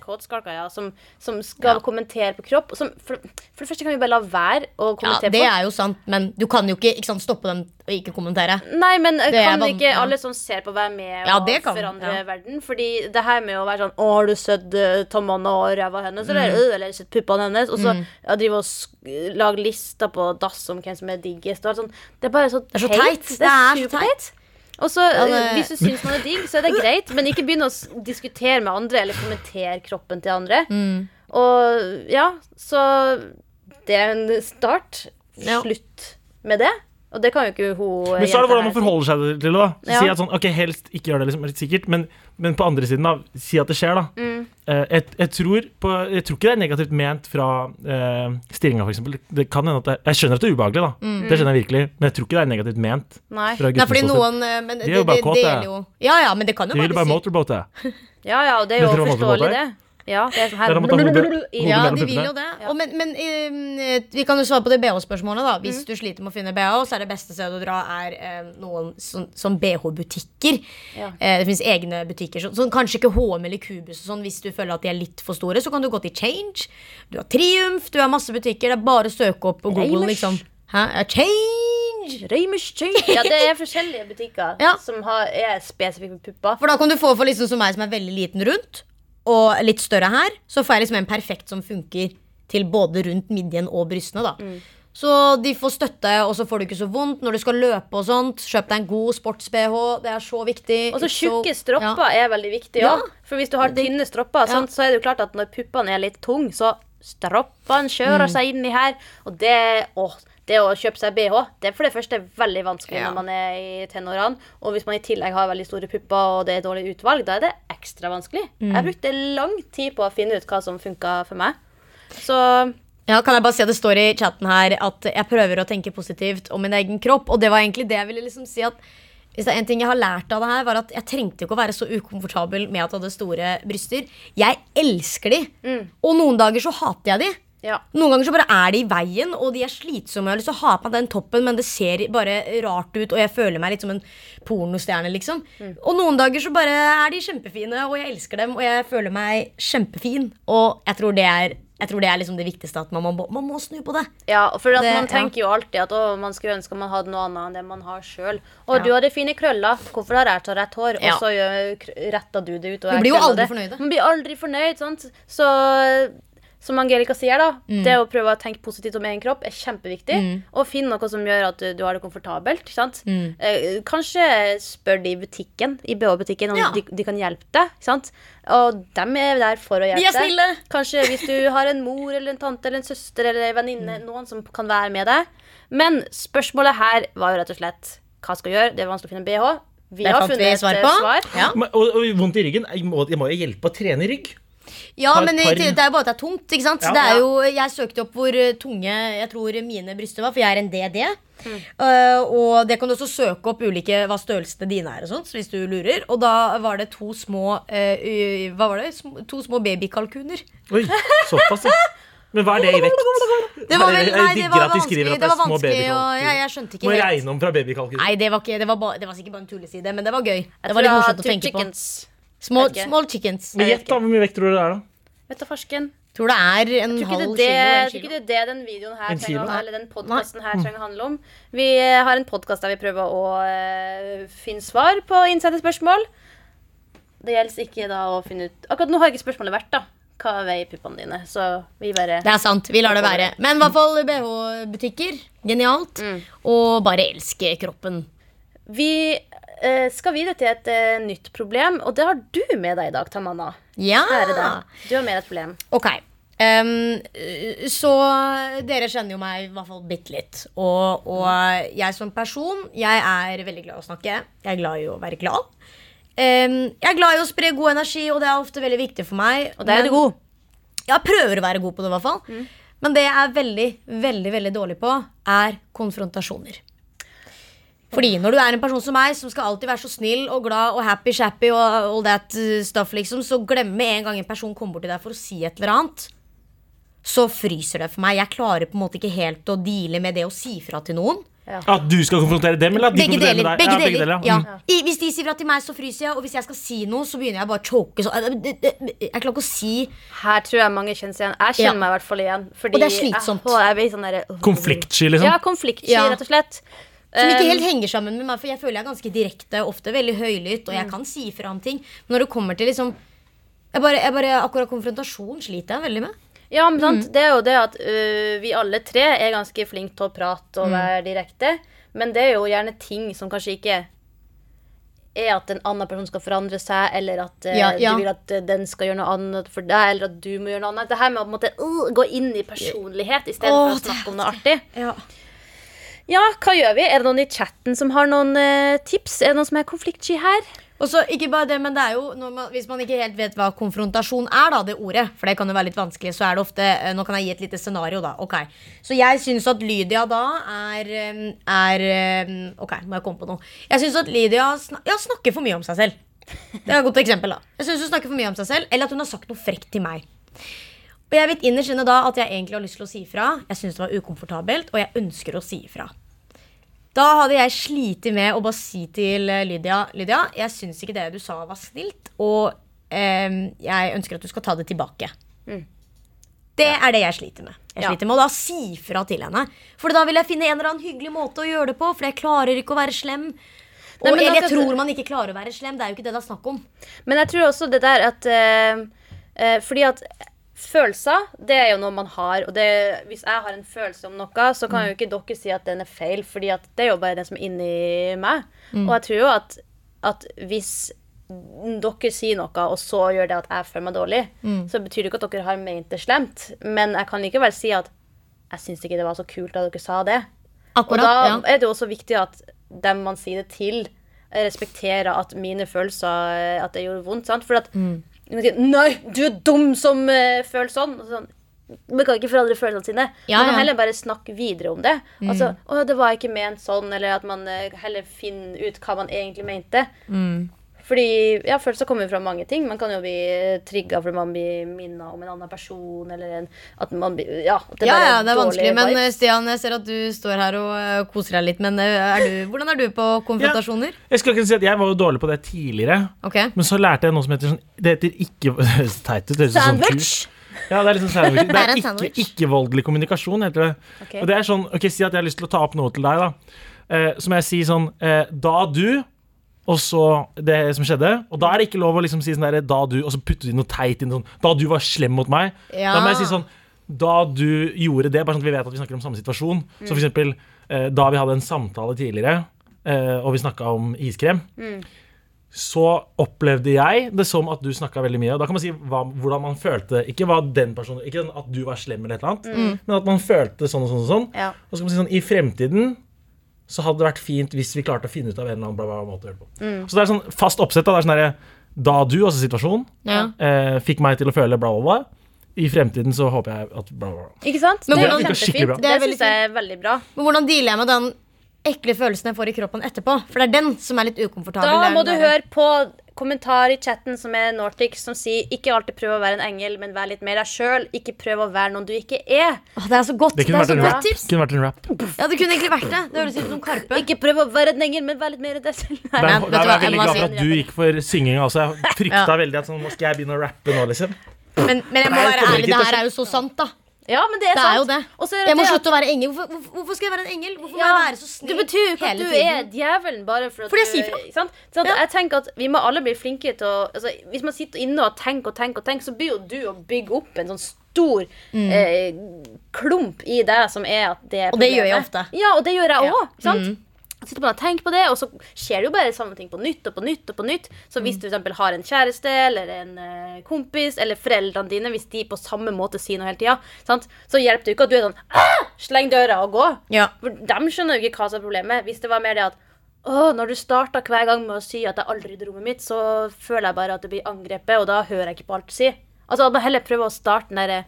Kåtskalker. ja, som, som skal kommentere på kropp. Som, for, for det første kan vi bare la være å Ja, Det på. er jo sant, men du kan jo ikke, ikke sant, stoppe dem og ikke kommentere. Nei, men eh, Det kan ikke alle som ser på, være med Ja, og forandre ja. verden? Fordi det her med å være sånn Å, har du sett uh, tommene og ræva hennes? Eller, «Øh, eller sett puppene hennes? Og så ja, drive og lage lister på dass om hvem som er diggest. Sånt. Det er bare så er så teit. Det Det er er så superteit. Og så, Ja, eh, det- hvis du syns man er digg, så er det greit, men ikke begynn å diskutere med andre eller kommentere kroppen til andre. Mm. Og ja, så det er en start. Slutt med det. Og det kan jo ikke hun Men så er det hvordan man forholder seg til det. da Ja. Si at sånn, ok, helst ikke gjør det, liksom, sikkert men, men på andre siden, da si at det skjer. da Mm. Uh, jeg, jeg, tror på, jeg tror ikke det er negativt ment fra uh, stillinga, f.eks. Det kan hende at det, Jeg skjønner at det er ubehagelig, da Mm. Det skjønner jeg virkelig men jeg tror ikke det er negativt ment. Nei. Fra Nei, fordi noen eh, men De er jo bare kåte. Ja, ja, men det kan jo De ville bare si- motorbåte. Ja, ja, og det er jo forståelig, det. Ja, det er sånn her er Ja, de vil jo det. Og men men um, vi kan jo svare på det BH-spørsmålet. da Hvis du sliter med å finne BH, så er det beste stedet å dra er eh, noen sånn, BH-butikker. Ja. Eh, det finnes egne butikker. Sånn, sånn, kanskje ikke HM eller Cubus. og Sånn, hvis du føler at de er litt for store, så kan du gå til Change. Du har Triumf, du har masse butikker. Det er bare å søke opp på Google. Reimers. liksom Hæ? Ja, Change! Reimers Change. Ja, det er forskjellige butikker Ja. som har, er spesifikke pupper. For da kan du få for liksom som meg som er veldig liten rundt, og litt større her, så får jeg liksom en perfekt som funker til både rundt midjen og brystene. da Mm. Så de får støtte, og så får du ikke så vondt når du skal løpe og sånt. Kjøp deg en god sports-BH. Det er så viktig. Og så tjukke stropper er veldig viktig Ja. For hvis du har tynne stropper, sant, så er det jo klart at når puppene er litt tunge, så stroppene kjører Mm. seg inni her. Og det, åh, det å kjøpe seg BH, det er for det første veldig vanskelig Ja. når man er i tenårene. Og hvis man i tillegg har veldig store pupper og det er dårlig utvalg, da er det ekstra vanskelig. Mm. Jeg brukte lang tid på å finne ut hva som funka for meg. Så Ja, kan jeg bare si at Det står i chatten her at jeg prøver å tenke positivt om min egen kropp. Og det var egentlig det jeg ville liksom si at hvis det er en ting jeg har lært av det her, var at jeg trengte ikke å være så ukomfortabel med at jeg hadde store bryster. Jeg elsker de. Og noen dager så hater jeg de. Ja. Noen ganger så bare er de i veien, og de er slitsomme. Jeg har lyst til å ha på meg den toppen, men det ser bare rart ut, og jeg føler meg litt som en pornostjerne, liksom. Og noen dager så bare er de kjempefine, og jeg elsker dem, og jeg føler meg kjempefin. Og jeg tror det er, jeg tror det er liksom det viktigste, at man må, man må snu på det. Ja, for at Det- man tenker jo alltid at å, man skulle ønske man hadde noe annet enn det man har sjøl. Og Ja. du hadde fine krøller, hvorfor har jeg så rett hår? Ja. Og så retta du det ut. Og jeg blir jo aldri det. fornøyd. Man blir aldri fornøyd, sant. Så som Angelica sier, da, Mm. det å prøve å tenke positivt om egen kropp er kjempeviktig. Og finne noe som gjør at du, du har det komfortabelt. Ikke sant? Mm. Eh, kanskje spør de i butikken, i BH-butikken om Ja. de, de kan hjelpe deg. Ikke sant? Og dem er der for å hjelpe De er deg. snille. Kanskje hvis du har en mor eller en tante eller en søster eller en venninne, noen som kan være med deg. Men spørsmålet her var jo rett og slett hva skal jeg gjøre? Det er vanskelig å finne BH. Vi Det har funnet et svar eh, på. svar. Ja. Og, og vondt i ryggen. Jeg må, jeg må jo hjelpe å trene rygg. Ja, Par- men par- det er jo bare at det er tungt. ikke sant? Ja. det er Ja. jo, jeg søkte opp hvor eh, tunge jeg tror mine bryster var, for jeg er en DD. Eh, og det kan du også søke opp ulike hva størrelsene dine er, og sånt, hvis du lurer. Og da var det to små uh, Hva var det? Sm- To små babykalkuner. Oi, såpass, ja. Men hva er det i vekt? Det var, vel, nei, det var at de skriver vanskelig. at Det var små vanskelig og babykalkuner. jeg, skjønte ikke Må regne om fra babykalkuner. Nei, det var, ikke, det, var ba, det var sikkert bare en tulleside, men det var gøy. Det var litt morsomt å tenke på. Small, small chickens. Men gjett da, hvor mye vekt tror du det er, da? Vet du, farsken? Tror det er en halv kilo. Jeg tror ikke det er det den videoen her trenger, eller den podkasten her trenger å handle om. Vi eh, har en podkast der vi prøver å uh, finne svar på innsendte spørsmål. Det gjelder ikke da å finne ut Akkurat nå har ikke spørsmålet vært, da. Hva veier puppene dine? Så vi bare Det er sant. Vi lar det være. Men i hvert fall BH-butikker. Genialt. Mm. Og bare elske kroppen. Vi skal videre til et eh, nytt problem, og det har du med deg i dag, Tamanna. Ja! Du har med deg et problem. Ok. Um, så dere kjenner jo meg i hvert fall bitte litt. Og, og jeg som person, jeg er veldig glad i å snakke. Jeg er glad i å være glad. Um, jeg er glad i å spre god energi, og det er ofte veldig viktig for meg. Og der er du god. Jeg prøver å være god på det, i hvert fall. Men det jeg er veldig, veldig veldig dårlig på, er konfrontasjoner. Fordi når du er en person som meg, som skal alltid være så snill og glad og happy-shappy og all that uh, stuff, liksom, så glemmer en gang en person kommer bort til deg for å si et eller annet, så fryser det for meg. Jeg klarer på en måte ikke helt å deale med det å si fra til noen. At du skal konfrontere dem, eller at de Begge konfronterer deg? Begge Ja, deler. ja. Ja. Mm. I, hvis de sier fra til meg, så fryser jeg. Og hvis jeg skal si noe, så begynner jeg bare å choke. Så, jeg klarer ikke å si Her tror jeg mange kjenner seg igjen. Jeg kjenner Ja. meg i hvert fall igjen. Fordi Og det er slitsomt. Jeg, jeg blir sånn der, Konfliktsky, liksom? Ja, konfliktsky, Ja. rett og slett. Som ikke helt henger sammen med meg, for jeg føler jeg er ganske direkte, ofte veldig høylytt, og jeg kan si fra om ting. Men når det kommer til liksom jeg bare, jeg bare, Akkurat konfrontasjon sliter jeg veldig med. Ja, men Mm. det er jo det at uh, vi alle tre er ganske flinke til å prate Mm. og være direkte. Men det er jo gjerne ting som kanskje ikke er at en annen person skal forandre seg, eller at uh, Ja, ja. du vil at den skal gjøre noe annet for deg, eller at du må gjøre noe annet. Det her med å måte, uh, gå inn i personlighet i stedet for å snakke om noe artig. Ja. Ja, hva gjør vi? Er det noen i chatten som har noen øh, tips? Er det noen som er konfliktsky her? Og så, ikke bare det, men det er jo man, Hvis man ikke helt vet hva konfrontasjon er, da, det ordet, for det kan jo være litt vanskelig, så er det ofte eh, Nå kan jeg gi et lite scenario, da. Ok. Så jeg syns at Lydia da er, eh, er eh, Ok, må jeg komme på noe. Jeg syns at Lydia snak, ja, snakker for mye om seg selv. Det er et godt eksempel, da. Jeg synes hun snakker for mye om seg selv, eller at hun har sagt noe frekt til meg. Og jeg vet innerst inne da at jeg egentlig har lyst til å si ifra. Jeg syns det var ukomfortabelt, og jeg ønsker å si ifra. Da hadde jeg slitt med å bare si til eh, Lydia Lydia, jeg syns ikke det du sa var snilt, og eh, jeg ønsker at du skal ta det tilbake. Det er det jeg sliter med. Jeg Ja. sliter med å da si fra til henne. For da vil jeg finne en eller annen hyggelig måte å gjøre det på, for jeg klarer ikke å være slem. Og, Nei, eller jeg tror man ikke klarer å være slem. Det er jo ikke det det er snakk om. Men jeg tror også det der at uh, uh, Fordi at følelser, det er jo noe man har. Og det, hvis jeg har en følelse om noe, så kan jo ikke dere si at den er feil, Fordi det er jo bare den som er inni meg. Og jeg tror jo at, at hvis dere sier noe, og så gjør det at jeg føler meg dårlig, så betyr det ikke at dere har ment det slemt. Men jeg kan likevel si at jeg syns ikke det var så kult da dere sa det. Akkurat, og da er det jo også viktig at dem man sier det til, respekterer at mine følelser At det gjorde vondt. sant? For at Mm. Nei, du er dum som uh, føler sånn. Sånn. Man kan ikke forandre følelsene sine. Ja, man kan. Mm. heller bare snakke videre om det. Altså, å, det var ikke ment sånn, eller at man uh, heller finner ut hva man egentlig mente. Mm. Fordi ja, følelser kommer fra mange ting. Man kan jo bli trigga fordi man blir minna om en annen person. Eller en, at man blir Ja, at det Ja, ja, det er vanskelig. vanskelig. Men Stian, jeg ser at du står her og eh, koser deg litt. Men eh, er du, hvordan er du på konfrontasjoner? Jeg skal ikke si at jeg var jo dårlig på det tidligere, Okay. men så lærte jeg noe som heter sånn Det heter ikke Det høres teit ut. Sandwich? Ja, det er liksom sandwich. Det Det er ikke, sandwich. ikke-voldelig kommunikasjon, heter det. Ok. Og det er sånn, ok, Si at jeg har lyst til å ta opp noe til deg, da. Eh, så må jeg si sånn eh, Da du og så det som skjedde. Og da er det ikke lov å liksom si sånn der, da du, og så putte de noe teit inn sånn Da du var slem mot meg. Ja. Da må jeg si sånn Da du gjorde det, bare sånn at vi vet at vi snakker om samme situasjon. Så for eksempel eh, da vi hadde en samtale tidligere, eh, og vi snakka om iskrem, så opplevde jeg det som at du snakka veldig mye. Og da kan man si hva, hvordan man følte Ikke hva den personen Ikke at du var slem, eller et eller annet, men at man følte sånn og sånn. Og sånn Ja. Og så kan man si sånn I fremtiden så hadde det vært fint hvis vi klarte å finne ut av en eller annen bla, bla, bla måte å gjøre det på. Så det er sånn fast oppsett. Da, det er sånn der, Da du, altså situasjonen, Ja. eh, fikk meg til å føle bla, bla, bla. I fremtiden så håper jeg at bla, bla, bla. Ikke sant? Men det er kjempefint. Det er Det syns jeg er veldig bra. Men hvordan dealer jeg med den ekle følelsen jeg får i kroppen etterpå? For det er den som er litt ukomfortabel. Da må du høre på kommentar i chatten som er Nordic, som sier ikke alltid prøv å være en engel, men vær litt mer deg sjøl. Ikke prøv å være noen du ikke er. Åh, det er så godt. Det kunne det vært så en tips. Kunne vært en rap. Ja, det kunne egentlig vært det. Det høres ut som Karpe. Ikke prøv å være en engel, men vær litt mer deg selv. Nei. Der, Men, der vet du er hva, jeg veldig glad for at du gikk for synginga også. Jeg frykta Ja. veldig at sånn, nå skal jeg begynne å rappe nå, liksom. Men, men jeg må være ærlig, det her er jo så sant, da. Ja, men det er Det sant. er jo det. Jeg må det at- slutte å være engel. Hvorfor, hvorfor, skal jeg være en engel? Hvorfor må jeg være så Det betyr jo ikke at du tiden? er djevelen bare for at Fordi jeg sier fra. ikke sant? Sånn Ja. Jeg tenker at Vi må alle bli flinke til å altså, Hvis man sitter inne og tenker og tenker, og tenker så blir jo du å bygge opp en sånn stor eh, klump i deg som er at det er problemet. Og det gjør jeg ofte. Ja, og det gjør jeg Ja. òg. sant? Sitter man og tenker på det, og så skjer det jo bare samme ting på nytt og på nytt. og på nytt Så hvis Mm. du eksempel har en kjæreste eller en eh, kompis eller foreldrene dine, hvis de på samme måte sier noe hele tida, så hjelper det jo ikke at du er sånn ah! Sleng døra og gå. Ja. For de skjønner jo ikke hva som er problemet. Hvis det var mer det at å, når du starter hver gang med å si at jeg aldri rydder rommet mitt, så føler jeg bare at det blir angrepet, og da hører jeg ikke på alt du sier. Altså, at man heller prøve å starte den derre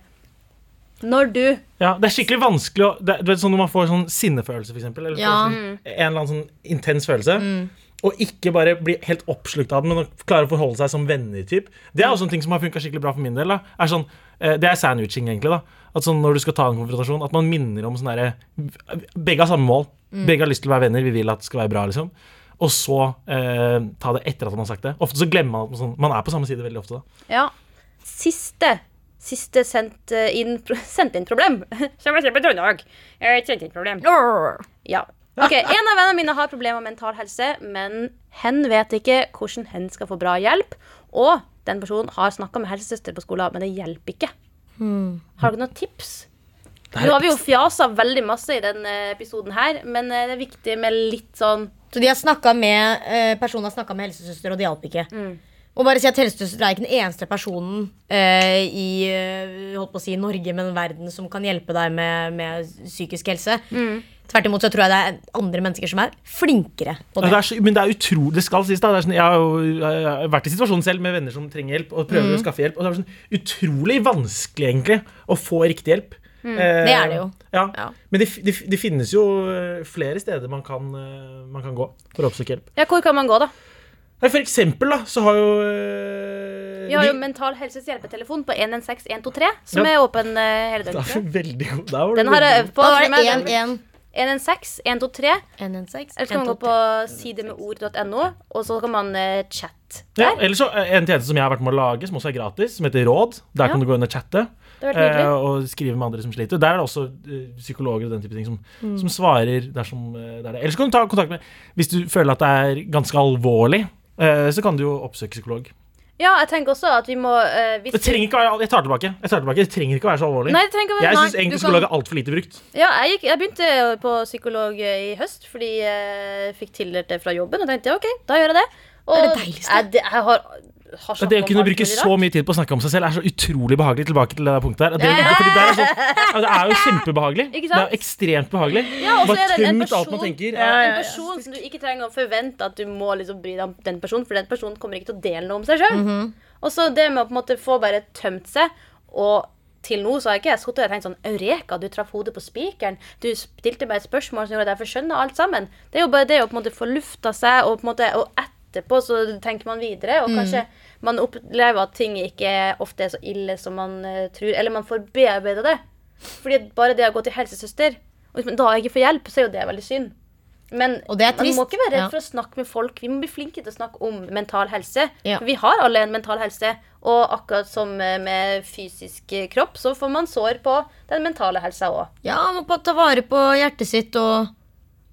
Når du Ja, det er skikkelig vanskelig å det, Du vet sånn når man får sånn sinnefølelse, for eksempel. Eller Ja. sånn, en eller annen sånn intens følelse. Og ikke bare bli helt oppslukt av den, men å klare å forholde seg som venner. Typ. Det er også en ting som har funka skikkelig bra for min del. Da. Er sånn, eh, det er sandwiching, egentlig. da At sånn Når du skal ta en konfrontasjon, at man minner om sånn derre Begge har samme mål. Begge har lyst til å være venner. Vi vil at det skal være bra. liksom Og så eh, ta det etter at man har sagt det. Ofte så glemmer man at man, sånn, man er på samme side veldig ofte. da Ja. Siste Siste sendt eh, inn, sendt inn problem. Som jeg ser på trøndelag. Sendt inn problem. Ja. Ok, En av vennene mine har problemer med mental helse, men hen vet ikke hvordan hen skal få bra hjelp. Og den personen har snakka med helsesøster på skolen, men det hjelper ikke. Har dere noen tips? Nå har vi jo fjasa veldig masse i denne episoden her, men eh, det er viktig med litt sånn Så de har snakket med eh, personen har snakka med helsesøster, og det hjalp ikke. Må bare si at Helsesøster er ikke den eneste personen uh, i eh, holdt på å si Norge, men verden som kan hjelpe deg med, med psykisk helse. Tvert imot så tror jeg det er andre mennesker som er flinkere på Ja, det. det er så, men det er utrolig Det skal sies, da. Det er sånn, jeg, har jo, jeg har vært i situasjonen selv med venner som trenger hjelp, og prøver å skaffe hjelp. Og det er sånn utrolig vanskelig, egentlig, å få riktig hjelp. Eh, Det er det jo. Ja. Ja. Men det, det, det finnes jo eh, flere steder man kan, man kan gå for å oppsøke hjelp. Ja, hvor kan man gå, da? Nei, For eksempel da, så har jo øh, Vi har jo Mental Helses hjelpetelefon på 116-123, som Ja. er åpen øh, hele er døgnet. veldig Den har jeg øvd på. Da var med. det Den- 116, 123. 116, Eller så kan man gå på sidemeord.no, og så kan man uh, chatte der. Ja. Eller så en tjeneste som jeg har vært med å lage, som også er gratis, som heter Råd. Der Ja. kan du gå inn og chatte. Nydelig. og skrive med andre som sliter. Der er det også uh, psykologer og den type ting som, Mm. som svarer dersom det er det. Eller så kan du ta kontakt med Hvis du føler at det er ganske alvorlig, så kan du jo oppsøke psykolog. Ja, jeg tenker også at vi må uh, hvis Det trenger ikke være Jeg tar tilbake. Jeg tar tilbake Det trenger ikke være så alvorlig. Nei, det trenger ikke å være jeg syns egentlig psykolog kan- er altfor lite brukt. Ja, jeg, gikk, jeg begynte på psykolog eh, i høst fordi jeg fikk tildelt det fra jobben. Og tenkte ok, da gjør jeg det. Og Det er det deiligste. Jeg, jeg har, har det å kunne bruke så mye tid på å snakke om seg selv er så utrolig behagelig. Tilbake til det punktet der. Det, Ja, ja, fordi det, er så, det er jo kjempebehagelig. Ikke Det er jo ekstremt behagelig. Ja, Bare er det tømt alt man person, tenker. en person som du ikke trenger å forvente at du må liksom bry deg om den personen, for den personen kommer ikke til å dele noe om seg sjøl. Mhm. Og så det med å på en måte få bare tømt seg, og til nå så har jeg ikke sittet og tenkt sånn Eureka, du traff hodet på spikeren. Du stilte meg et spørsmål som gjorde at jeg får skjønne alt sammen. Det er jo bare det å på en måte få lufta seg, og på en måte og etterpå så tenker man videre, og kanskje man opplever at ting ikke ofte er så ille som man uh, tror, eller man får bearbeida det. Fordi bare det å gå til helsesøster, og hvis man da ikke får hjelp, så er jo det veldig synd. Men man må ikke være redd Ja. for å snakke med folk. Vi må bli flinke til å snakke om mental helse. Ja. For vi har alle en mental helse. Og akkurat som eh, med fysisk eh, kropp, så får man sår på den mentale helsa òg. Ja, man må ta vare på hjertet sitt og,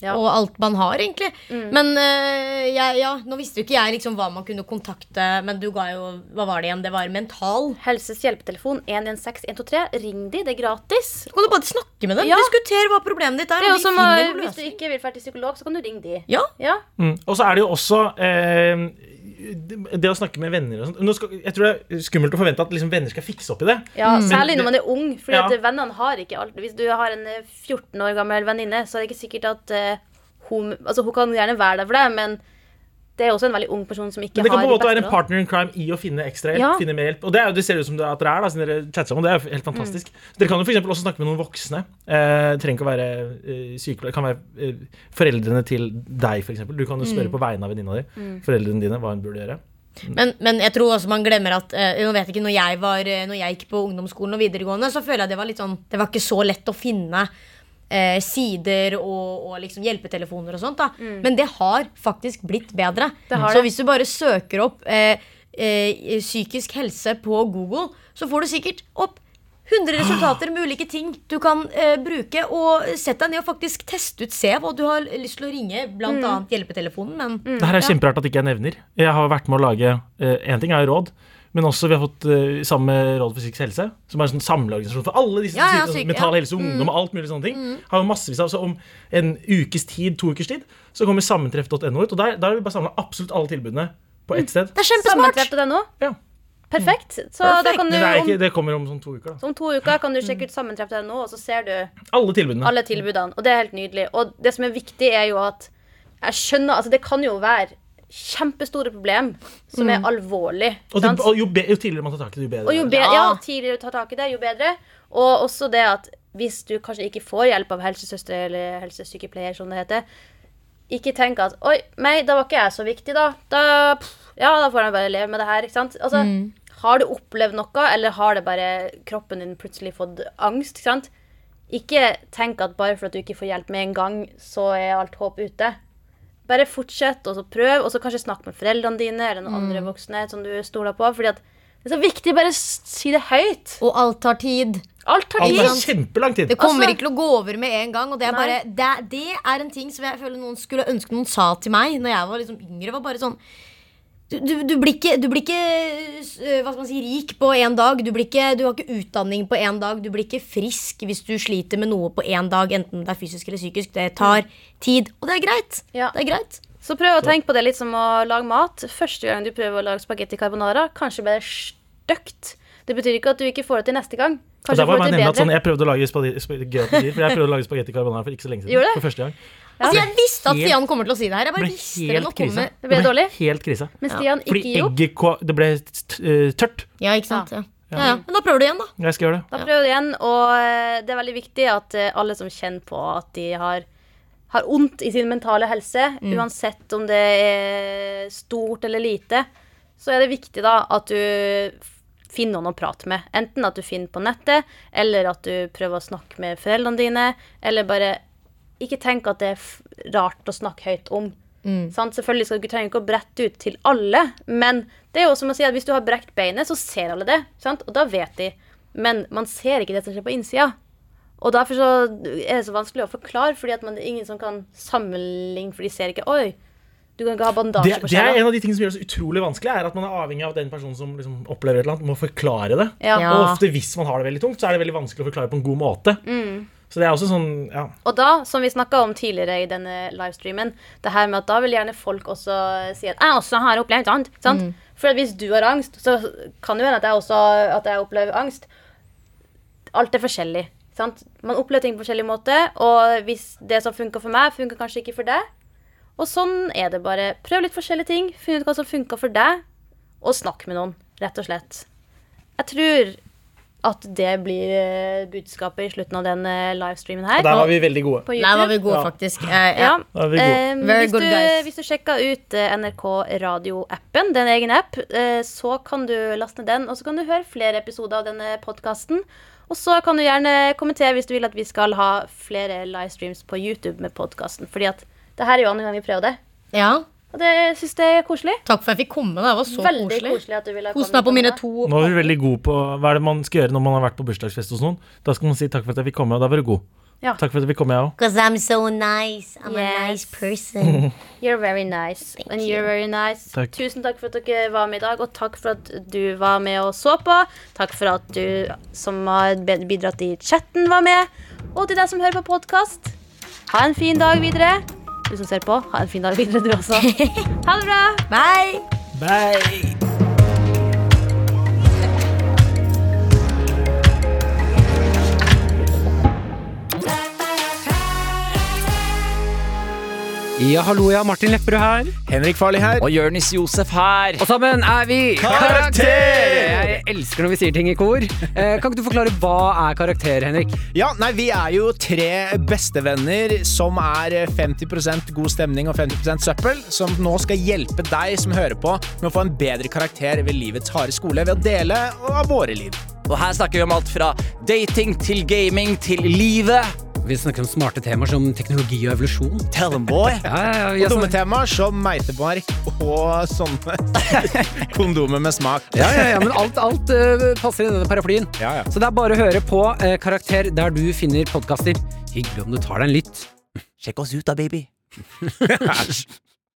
Ja. og alt man har, egentlig. Men uh, jeg, ja, nå visste jo ikke jeg liksom hva man kunne kontakte, men du ga jo Hva var det igjen? Det var mental. Helses hjelpetelefon 116123. Ring de, det er gratis. Så kan du bare snakke med dem. Ja. Diskutere hva problemet ditt er. Det er også, Hvis du ikke vil være til psykolog, så kan du ringe de. Ja, Ja. Mm. Og så er det jo også eh, det å snakke med venner og sånt. Nå skal, Jeg tror det er skummelt å forvente at liksom, venner skal fikse opp i det. Ja, Mm. Særlig når man er ung. Fordi Ja. at vennene har ikke alt. Hvis du har en eh, 14 år gammel venninne, så er det ikke sikkert at uh, hun Altså, hun kan gjerne være der for deg, men det er også en veldig ung person som ikke Men det kan har på en måte være en partner in crime i å finne ekstra hjelp. Ja. finne mer hjelp Og det, er det ser ut som det, at dere er, da, siden dere chatter sammen. Det er helt fantastisk. Mm. Dere kan jo for eksempel også snakke med noen voksne. Eh, trenger ikke å være eh, sykepleier. Det kan være eh, foreldrene til deg, f.eks. Du kan jo spørre Mm. på vegne av venninna di foreldrene dine hva hun burde gjøre. Men, men jeg tror også man glemmer at eh, Nå vet jeg ikke, når jeg, var, eh, når jeg gikk på ungdomsskolen og videregående, så føler jeg det var litt sånn Det var ikke så lett å finne eh, sider og, og liksom hjelpetelefoner og sånt. da Men det har faktisk blitt bedre. Så det. hvis du bare søker opp eh, eh, psykisk helse på Google, så får du sikkert opp 100 resultater med ulike ting du kan eh, bruke. Og sett deg ned og faktisk teste ut. Se hva du har lyst til å ringe, blant Mm. hjelpetelefonen. Men Det her er kjemperart at ikke jeg nevner. Jeg har vært med å lage Én ting er jo råd, men også vi har fått uh, sammen med Råd for psykisk helse, som er en sånn samleorganisasjon for alle disse Ja, ja, syk- mental ja. helse, ungdom og alt mulig sånne ting. Har jo massevis av, så Om en ukes tid, to ukers tid, så kommer sammentreff.no ut. Og der, der har vi bare samla absolutt alle tilbudene på ett sted. det er kjempesmart! Ja. Perfekt. Så da Perfekt. kan du det, ikke, det kommer om sånn to uker. da om to uker kan du sjekke ut sammentreff.no, og så ser du Alle tilbudene. alle tilbudene. Og det er helt nydelig. Og det som er viktig, er jo at jeg skjønner Altså, det kan jo være kjempestore problem som er alvorlig. Og, det, og jo, be, jo tidligere man tar tak i det, jo bedre. Og jo, be Ja. ja, tidligere du tar tak i det, jo bedre. Og også det at hvis du kanskje ikke får hjelp av helsesøster eller helsesykepleier, som det heter, ikke tenk at Oi, meg, da var ikke jeg så viktig, da. da pff, ja, da får jeg bare leve med det her. ikke sant? Altså, Har du opplevd noe, eller har det bare kroppen din plutselig fått angst? ikke sant? Ikke tenk at bare for at du ikke får hjelp med en gang, så er alt håp ute. Bare fortsett, og så prøv, og så kanskje snakk med foreldrene dine eller noen andre voksne som du stoler på. fordi at det er så viktig bare si det høyt. Og alt tar tid. Alt tar Alt tid. tar kjempelang tid. Det kommer Altså- ikke til å gå over med en gang. Og det er, bare, det, det er en ting som jeg føler noen skulle ønske noen sa til meg Når jeg var liksom yngre. Var bare sånn du, du, du blir ikke, du blir ikke øh, hva skal man si, rik på én dag. Du, blir ikke, du har ikke utdanning på én dag. Du blir ikke frisk hvis du sliter med noe på én dag, enten det er fysisk eller psykisk. Det tar tid. Og det er greit. Ja. Det er greit. Så prøv å tenke på det litt som å lage mat. Første gang du prøver å lage spagetti carbonara, kanskje blir det stygt. Det betyr ikke at du ikke får det til neste gang. Og Kanskje der var får jeg sånn. Jeg prøvde å lage for jeg prøvde å lage spagetti carbonara for ikke så lenge siden. Gjorde du det? For første gang. Altså, jeg visste at Stian kommer til å si det her. Jeg bare ble visste det helt nå krise. komme. Det ble dårlig? Helt krise. Men Stian ikke Fordi egget Det ble eh, tørt. Ja, ikke sant? Ja. Ja, ja. Men da prøver du igjen, da. Jeg skal gjøre det. Da prøv igjen, og eh, det er veldig viktig at eh, alle som kjenner på at de har har vondt i sin mentale helse, uansett om det er stort eller lite, så er det viktig da at du finner noen å prate med. Enten at du finner på nettet, eller at du prøver å snakke med foreldrene dine, eller bare ikke tenk at det er rart å snakke høyt om. Sant? Selvfølgelig skal du ikke trenger ikke å brette ut til alle, men det er jo som å si at hvis du har brekt beinet, så ser alle det. Sant? Og da vet de. Men man ser ikke det som skjer på innsida. Og derfor så er det så vanskelig å forklare, fordi at man, det er ingen som kan sammenligne, for de ser ikke Oi, du kan ikke ha bandasje Det, på det er en av de tingene som gjør det så utrolig vanskelig, er at man er avhengig av at den personen som liksom opplever et eller annet, må forklare det. Ja. Og ofte hvis man har det veldig tungt, så er det veldig vanskelig å forklare på en god måte. Mm. Så det er også sånn, ja. Og da, som vi snakka om tidligere i denne livestreamen, det her med at da vil gjerne folk også si at jeg også har opplevd sant? sant? Mm. For at hvis du har angst, så kan det hende at jeg også at jeg opplever angst. Alt er forskjellig. Sant? Man opplever ting på forskjellig måte, og hvis det som funka for meg, funka kanskje ikke for deg. Og sånn er det bare. Prøv litt forskjellige ting, finn ut hva som funka for deg, og snakk med noen, rett og slett. Jeg tror at det blir eh, budskapet i slutten av den eh, livestreamen her. Og der var vi veldig gode. på Der var vi gode, Ja. faktisk. Eh, ja. Ja. Vi gode. Very hvis, good, du, guys. hvis du sjekker ut NRK Radio-appen, er egen app, eh, så kan du laste ned den, og så kan du høre flere episoder av denne podkasten. Og så kan du gjerne kommentere hvis du vil at vi skal ha flere livestreams på YouTube med podkasten. Fordi at det her er jo andre gang vi prøver det. ja. Og det syns jeg er koselig. Takk for at jeg fikk komme. Det var så Veldig koselig. koselig at du ville Kos meg på mine to Nå er du veldig god på Hva er det man skal gjøre når man har vært på bursdagsfest hos noen? Da skal man si takk for at jeg fikk komme, og da var du god. Ja. Takk for at jeg fikk komme, jeg òg. Because I'm so nice. I'm Yes. a nice person. You're very nice. Thank And you. you're very nice. Takk. Tusen takk for at dere var med i dag, og takk for at du var med og så på. Takk for at du som har bidratt i chatten, var med. Og til deg som hører på podkast, ha en fin dag videre. Du som ser på, ha en fin dag videre, du også. Ha det bra. Bye. Bye! Ja, hallo, ja. Martin Lepperød her. Henrik Farli her. Og Jørnis Josef her. Og sammen er vi Karakter! Jeg elsker når vi sier ting i kor. Eh, kan ikke du forklare hva er karakter, Henrik? Ja, nei, Vi er jo tre bestevenner som er 50% god stemning og 50% søppel, som nå skal hjelpe deg som hører på, med å få en bedre karakter ved livets harde skole ved å dele av våre liv. Og her snakker vi om alt fra dating til gaming til livet. Vi snakker om smarte temaer som teknologi og evolusjon. Tell them, boy. Ja, ja, ja, Og dumme sånn... temaer som meitebark og sånne kondomer med smak. ja, ja, ja, men alt, alt uh, passer i denne paraplyen. Ja, ja. Så det er bare å høre på uh, Karakter der du finner podkaster. Hyggelig om du tar deg en lytt. Sjekk oss ut da, baby. Æsj.